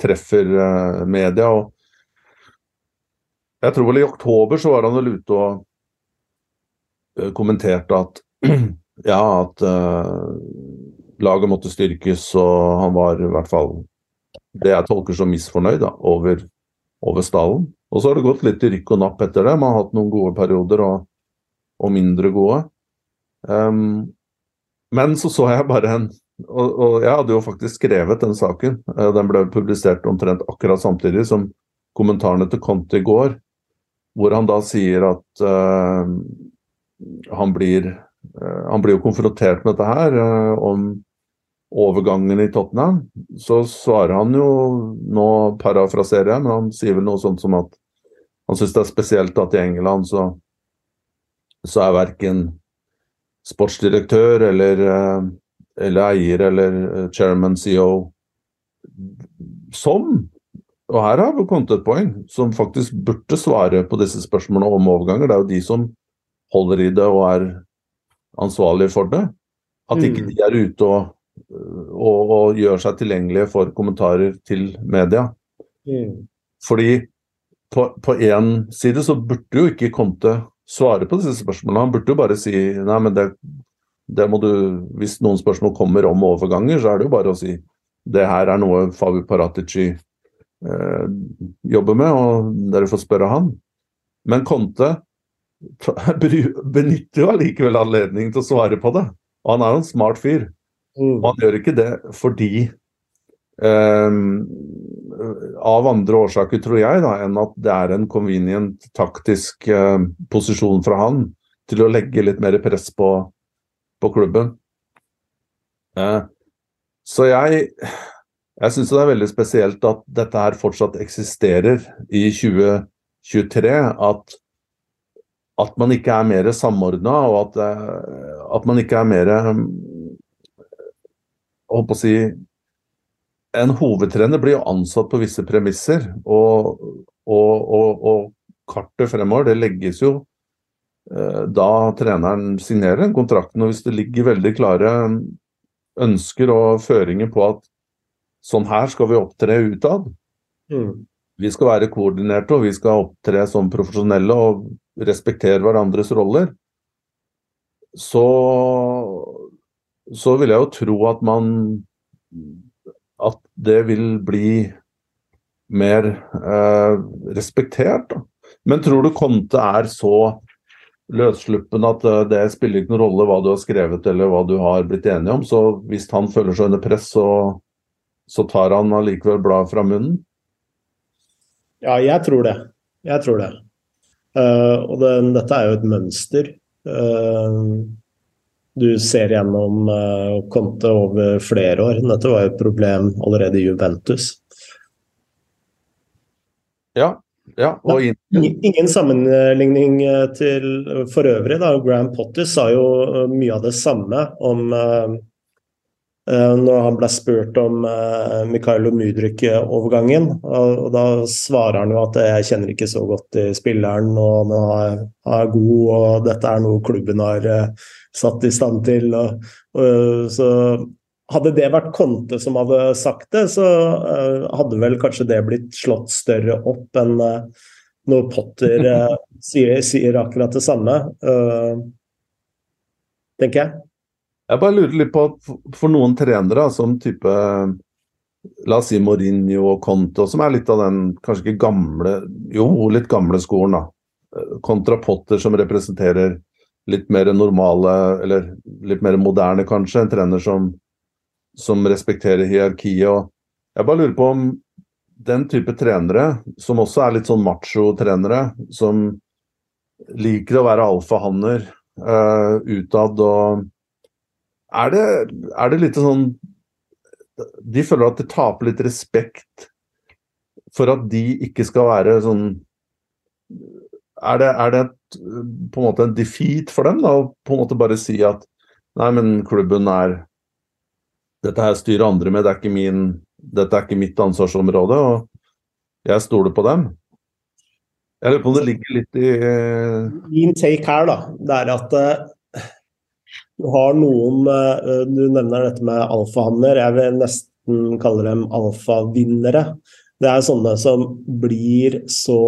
A: treffer uh, media. og Jeg tror vel i oktober så var han vel ute og uh, kommenterte at [clears throat] ja, at uh, laget måtte styrkes, og han var i hvert fall det jeg tolker som misfornøyd da, over, over stallen. Og så har det gått litt i rykk og napp etter det. Man har hatt noen gode perioder og, og mindre gode. Um, men så så jeg bare en og, og, jeg hadde jo faktisk skrevet den saken. Uh, den ble publisert omtrent akkurat samtidig som kommentarene til Conte i går, hvor han da sier at uh, han blir uh, Han blir jo konfrontert med dette her, om overgangen i Tottenham. Så svarer han jo, nå parafraserer jeg, men han sier vel noe sånt som at han syns det er spesielt at i England så, så er verken sportsdirektør eller, eh, eller eier eller eh, chairman, CEO som og her har vi kommet til et poeng som faktisk burde svare på disse spørsmålene om overganger. Det er jo de som holder i det og er ansvarlige for det. At ikke mm. de er ute og, og, og gjør seg tilgjengelige for kommentarer til media. Mm. Fordi på én side så burde jo ikke Conte svare på disse spørsmålene. Han burde jo bare si nei, men det, det må du Hvis noen spørsmål kommer om overganger, så er det jo bare å si det her er noe Fabio Paratici eh, jobber med, og dere får spørre han. Men Conte [laughs] benytter jo allikevel anledningen til å svare på det. Og han er jo en smart fyr. Mm. Og han gjør ikke det fordi eh, av andre årsaker, tror jeg, da, enn at det er en convenient taktisk eh, posisjon fra han til å legge litt mer press på, på klubben. Uh, så jeg, jeg syns det er veldig spesielt at dette her fortsatt eksisterer i 2023. At, at man ikke er mer samordna, og at, uh, at, man ikke er mer um, Holdt på å si en hovedtrener blir jo ansatt på visse premisser, og, og, og, og kartet fremover det legges jo eh, da treneren signerer kontrakten. Og hvis det ligger veldig klare ønsker og føringer på at sånn her skal vi opptre utad, mm. vi skal være koordinerte og vi skal opptre som profesjonelle og respektere hverandres roller, så, så vil jeg jo tro at man at det vil bli mer eh, respektert. Da. Men tror du Conte er så løssluppen at uh, det spiller ikke noen rolle hva du har skrevet eller hva du har blitt enig om? Så hvis han føler seg under press, så, så tar han allikevel bladet fra munnen?
B: Ja, jeg tror det. Jeg tror det. Uh, og det, dette er jo et mønster. Uh, du ser gjennom uh, Conte over flere år. Dette var jo et problem allerede i Juventus.
A: Ja, ja, og
B: ingen, sammenligning eh, til for øvrig. da, Graham Potter sa jo mye av det samme om uh, når han ble spurt om Mikhailo Mudrik-overgangen. Og, da svarer han jo at jeg kjenner ikke så godt til spilleren, og han er, god, og dette er noe klubben har satt i stand til. Og, så hadde det vært Conte som hadde sagt det, så uh, hadde vel kanskje det blitt slått større opp enn uh, når Potter uh, [laughs] sier, sier, akkurat det samme, tenker jeg.
A: Jeg bare lurer litt på for noen trenere som type La oss si Mourinho og Conte, som er litt av den kanskje ikke gamle Jo, litt gamle skolen, da. Kontra Potter, som representerer litt mer normale, eller litt mer moderne, kanskje. En trener som som respekterer hierarkiet. og Jeg bare lurer på om den type trenere, som også er litt sånn macho-trenere, som liker å være alfahanner uh, utad og er det, er det litt sånn De føler at de taper litt respekt for at de ikke skal være sånn Er det, er det et, på en måte en defeat for dem da, å på en måte bare si at nei, men klubben er dette her styrer andre med, det er ikke min, dette er ikke mitt ansvarsområde, og jeg stoler på dem. Jeg lurer på om det ligger litt i
B: uh... Min take her, da, det er at uh, du har noen uh, Du nevner dette med alfahanner. Jeg vil nesten kalle dem alfavinnere. Det er sånne som blir så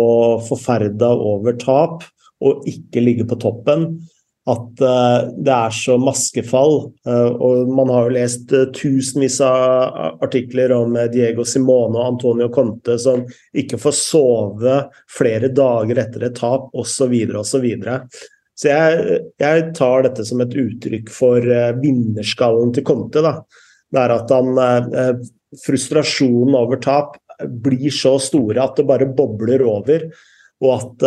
B: forferda over tap og ikke ligger på toppen at uh, det er så maskefall. Uh, og man har jo lest uh, tusenvis av artikler om Diego Simone og Antonio Conte som ikke får sove flere dager etter et tap, osv., osv. Så jeg, jeg, tar dette som et uttrykk for vinnerskallen til Conte. Da. Det er at han Frustrasjonen over tap blir så store at det bare bobler over, og at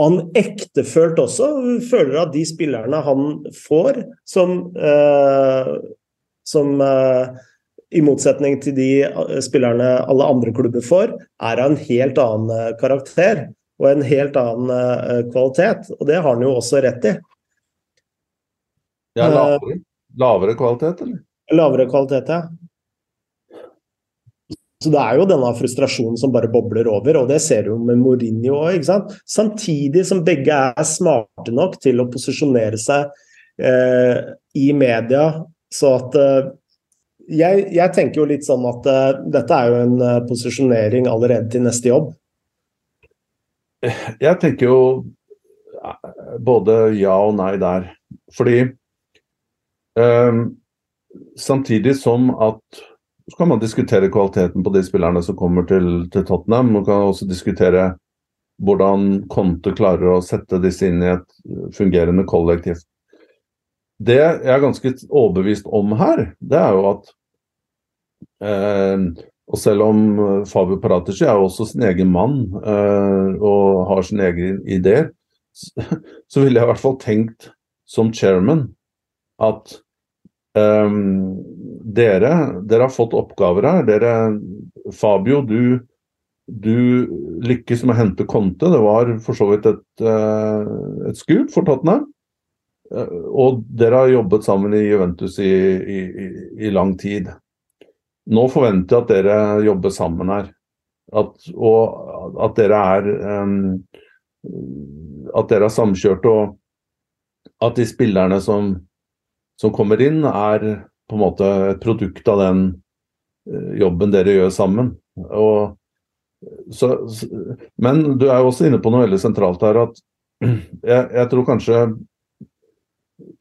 B: han ektefølt også føler at de spillerne han får, som, eh, som eh, i motsetning til de eh, spillerne alle andre klubber får, er av en helt annen eh, karakter og en helt annen eh, kvalitet. Og det har han jo også rett i.
A: Ja, lavere, lavere kvalitet, eller?
B: Lavere kvalitet, ja. Så det er jo denne frustrasjonen som bare bobler over, og det ser du med Mourinho òg. Samtidig som begge er smarte nok til å posisjonere seg eh, i media, så at eh, jeg, jeg, tenker jo litt sånn at eh, dette er jo en uh, posisjonering allerede til neste jobb.
A: Jeg tenker jo eh, både ja og nei der. Fordi eh, samtidig som at så kan man diskutere kvaliteten på de spillerne som kommer til, til Tottenham. Man kan også diskutere hvordan Conte klarer å sette disse inn i et fungerende kollektiv. Det jeg er ganske overbevist om her, det er jo at eh, Og selv om Fabio Paratici er jo også sin egen mann eh, og har sine egne ideer, [laughs] så ville jeg i hvert fall tenkt som chairman at Um, dere, dere har fått oppgaver her. Dere, Fabio, du, du lykkes med å hente Conte. Det var for så vidt et, uh, et skup for Tottenham. Uh, og dere har jobbet sammen i Juventus i, i, i, lang tid. Nå forventer jeg at dere jobber sammen her. At, og at dere er um, At dere er samkjørte, og at de spillerne som som kommer inn, er på en måte et produkt av den eh, jobben dere gjør sammen. Og, så, men du er jo også inne på noe veldig sentralt her. at [clears throat] jeg, jeg tror kanskje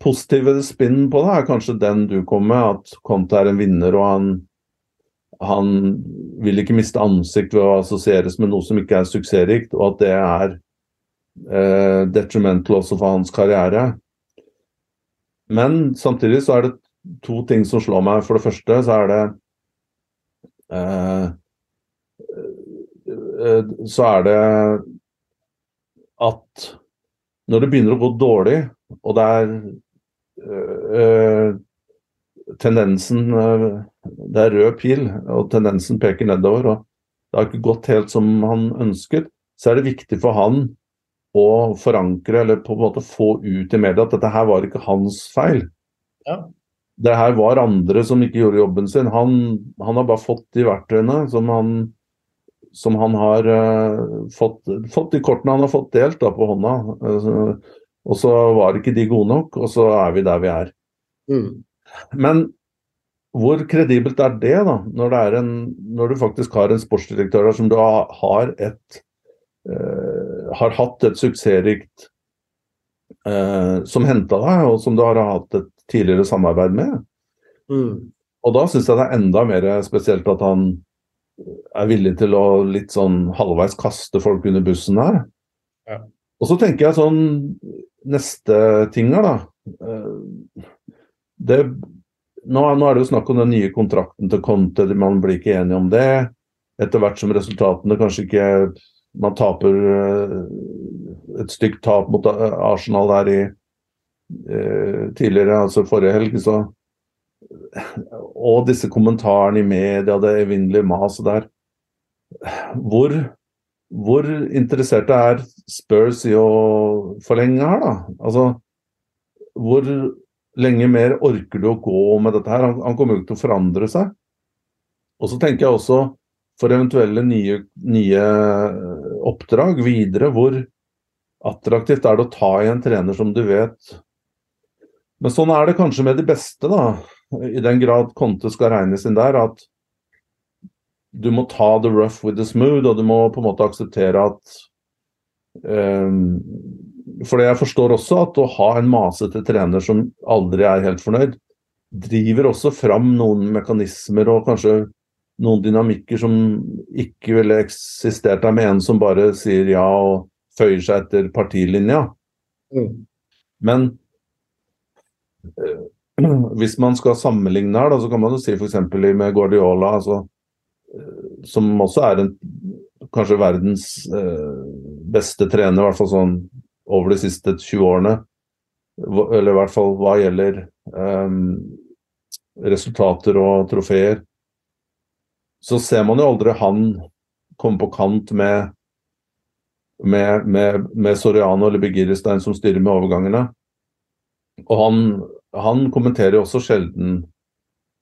A: positive spinn på det er kanskje den du kom med, at Conte er en vinner og han, han vil ikke miste ansikt ved å assosieres med noe som ikke er suksessrikt, og at det er eh, detrimental også for hans karriere. Men samtidig så er det to ting som slår meg. For det første så er det eh, eh, Så er det at når det begynner å gå dårlig, og det er eh, tendensen øh, Det er rød pil, og tendensen peker nedover, og det har ikke gått helt som han ønsket, så er det viktig for han å forankre, eller på en måte få ut i media at dette her var ikke hans feil.
B: Ja.
A: Det her var andre som ikke gjorde jobben sin. Han, han har bare fått de verktøyene som han, som han har uh, fått, fått de kortene han har fått delt da, på hånda. Uh, og så var ikke de gode nok, og så er vi der vi er.
B: Mm.
A: Men hvor kredibelt er det, da, når, det en, når, du faktisk har en sportsdirektør der som du har, et, uh, har hatt et suksessrikt uh, Som henta deg, og som du har hatt et tidligere samarbeid med?
B: Mm.
A: Og da syns jeg det er enda mer spesielt at han er villig til å litt sånn halvveis kaste folk under bussen her.
B: Ja.
A: Og så tenker jeg sånn Neste ting her, da. Uh, det nå, nå, er det jo snakk om den nye kontrakten til Conte, man blir ikke enige om det. Etter hvert som resultatene kanskje ikke Man taper eh, et stygt tap mot Arsenal der i eh, tidligere, altså forrige helg, så Og disse kommentarene i media, det evinnelige maset der. Hvor, hvor interesserte er Spurs i å forlenge her, da? Altså, hvor lenge mer orker du å gå med dette her? Han, han kommer jo ikke til å forandre seg. Og så tenker jeg også for eventuelle nye, nye oppdrag videre, hvor attraktivt er det å ta i en trener som du vet Men sånn er det kanskje med de beste, da. I den grad Conte skal regnes inn der, at du må ta the rough with the smooth, og du må på en måte akseptere at um, for jeg forstår også at å ha en masete trener som aldri er helt fornøyd, driver også fram noen mekanismer og kanskje noen dynamikker som ikke ville eksistert der med en som bare sier ja og føyer seg etter partilinja.
B: Mm.
A: Men [clears throat] hvis man skal sammenligne her, da, så kan man jo si f.eks. med Guardiola, altså, øh, som også er en, kanskje verdens øh, beste trener, i hvert fall sånn over de siste 20 årene. Eller i hvert fall hva gjelder um, resultater og trofeer. Så ser man jo aldri han komme på kant med med, med, med Soriano eller Begiristein som styrer med overgangene. Og han, han kommenterer også sjelden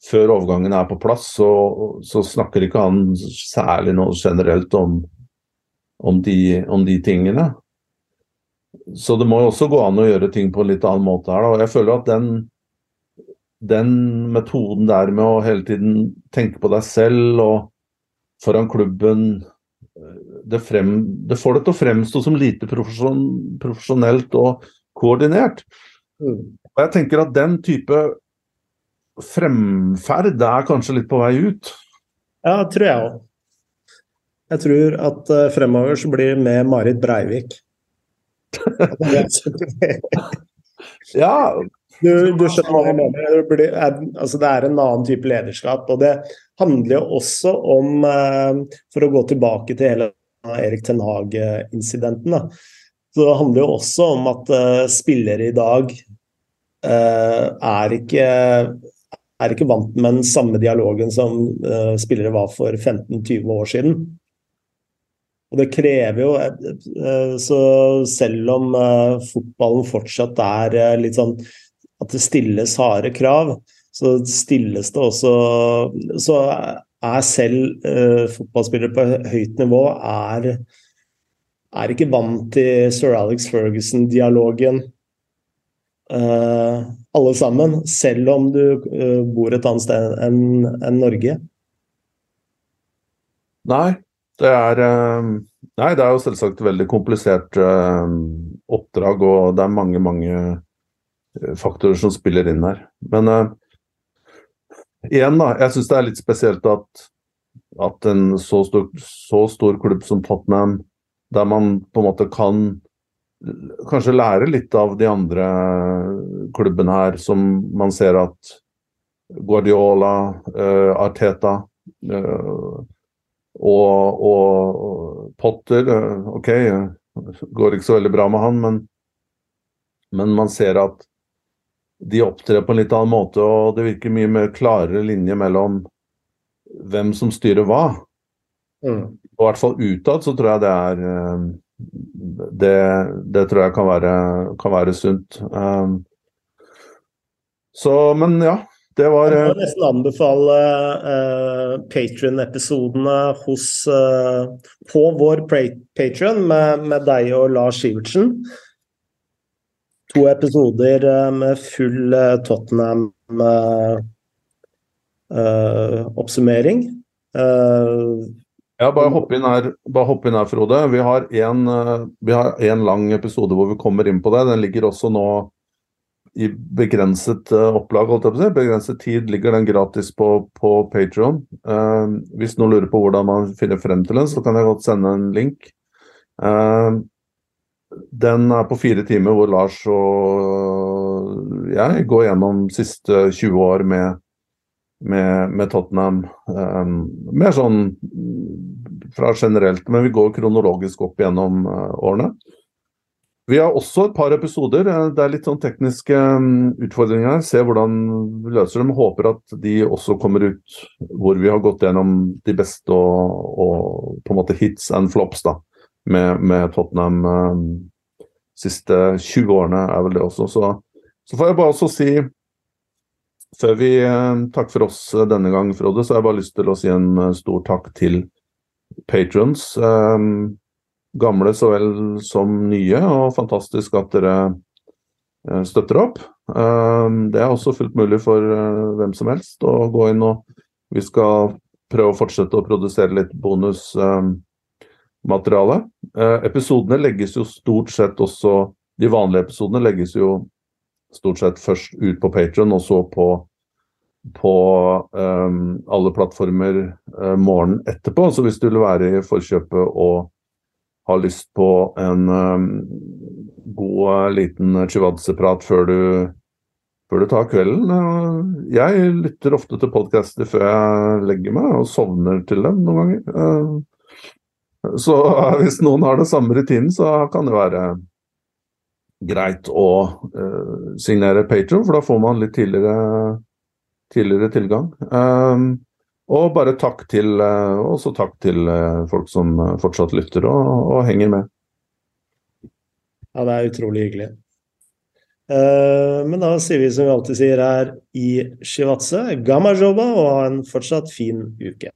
A: før overgangen er på plass, så, så snakker ikke han særlig noe generelt om, om, de, om de tingene. Så det må jo også gå an å gjøre ting på en litt annen måte her. Da. Og jeg føler at den, den metoden der med å hele tiden tenke på deg selv og foran klubben det, frem, det får det til å fremstå som lite profesjon, profesjonelt og koordinert.
B: Mm.
A: Og jeg tenker at den type fremferd er kanskje litt på vei ut.
B: Ja, tror jeg òg. Jeg tror at uh, fremover så blir det med Marit Breivik. [laughs]
A: ja.
B: Du, du, skjønner hva jeg mener. Det, blir, altså det, er en annen type lederskap. Og det handler jo også om, eh, for å gå tilbake til hele Erik Ten Hag-incidenten, så det handler jo også om at uh, spillere i dag er, ikke, er ikke vant med den samme dialogen som uh, spillere var for 15-20 år siden. Og det krever jo eh, Så selv om eh, fotballen fortsatt er eh, litt sånn at det stilles harde krav, så stilles det også Så er selv uh, fotballspillere på høyt nivå er, er ikke vant til sir Alex Ferguson-dialogen. Uh, alle sammen, selv om du uh, bor et annet sted enn en Norge.
A: Nei, det er eh, Nei, det er jo selvsagt et veldig komplisert eh, oppdrag, og det er mange, mange eh, faktorer som spiller inn her. Men igjen, da. Jeg syns det er litt spesielt at, at en så stor, så stor, klubb som Tottenham, der man på en måte kan kanskje lære litt av de andre klubbene her, som man ser at Guardiola, uh, Arteta uh, og, og, Potter OK, går ikke så veldig bra med han, men men man ser at de opptrer på en litt annen måte, og det virker mye mer klarere linje mellom hvem som styrer hva.
B: Mm.
A: Og i hvert fall utad så tror jeg det er Det, det tror jeg kan være, kan være sunt. Um, så, men ja. Det var
B: Jeg må nesten anbefale uh, Patrion-episodene hos uh, på vår Patrion med, med, deg og Lars Sivertsen. To episoder uh, med full Tottenham-oppsummering.
A: Ja, bare hopp inn her, hopp inn her Frode. Vi har en lang episode hvor vi kommer inn på det. Den ligger også nå i begrenset uh, opplag, holdt jeg på å si. Begrenset tid ligger den gratis på, på Patron. Eh, hvis noen lurer på hvordan man finner frem til den, så kan jeg godt sende en link. Eh, den er på fire timer hvor Lars og jeg går gjennom siste 20 år med, med, med Tottenham. Um, mer sånn fra generelt, men vi går kronologisk opp gjennom årene. Vi har også et par episoder. Eh, det er litt sånn tekniske mm, utfordringer her. Se hvordan vi løser dem. Håper at de også kommer ut hvor vi har gått gjennom de beste og, og på en måte hits and flops da, med, med Tottenham. Um, siste 20 årene er vel det også. Så, så får jeg bare også si før vi eh, takker for oss denne gang, Frode, så har jeg bare lyst til å si en stor takk til patrons. Gamle så vel som nye, og fantastisk at dere eh, støtter opp. Eh, det er også fullt mulig for eh, hvem som helst å gå inn og Vi skal prøve å fortsette å produsere litt bonusmateriale. Episodene legges jo stort sett også De vanlige episodene legges jo stort sett først ut på Patron, og så på på um, alle plattformer uh, morgenen etterpå. Så hvis du vil være i forkjøpet og har lyst på en um, god uh, liten chivadse-prat før, før, du tar kvelden. Uh, jeg lytter ofte til podcaster før jeg legger meg, og sovner til dem noen ganger. Uh, så [laughs] hvis noen har det samme rutinen, så kan det være greit å uh, signere Patron, for da får man litt tidligere, tidligere tilgang. Um, og bare takk til, eh, også takk til eh, folk som fortsatt lytter og, og henger med.
B: Ja, det er utrolig hyggelig. Men da sier vi som vi alltid sier her i Shivatse, gamma joba og ha en fortsatt fin uke.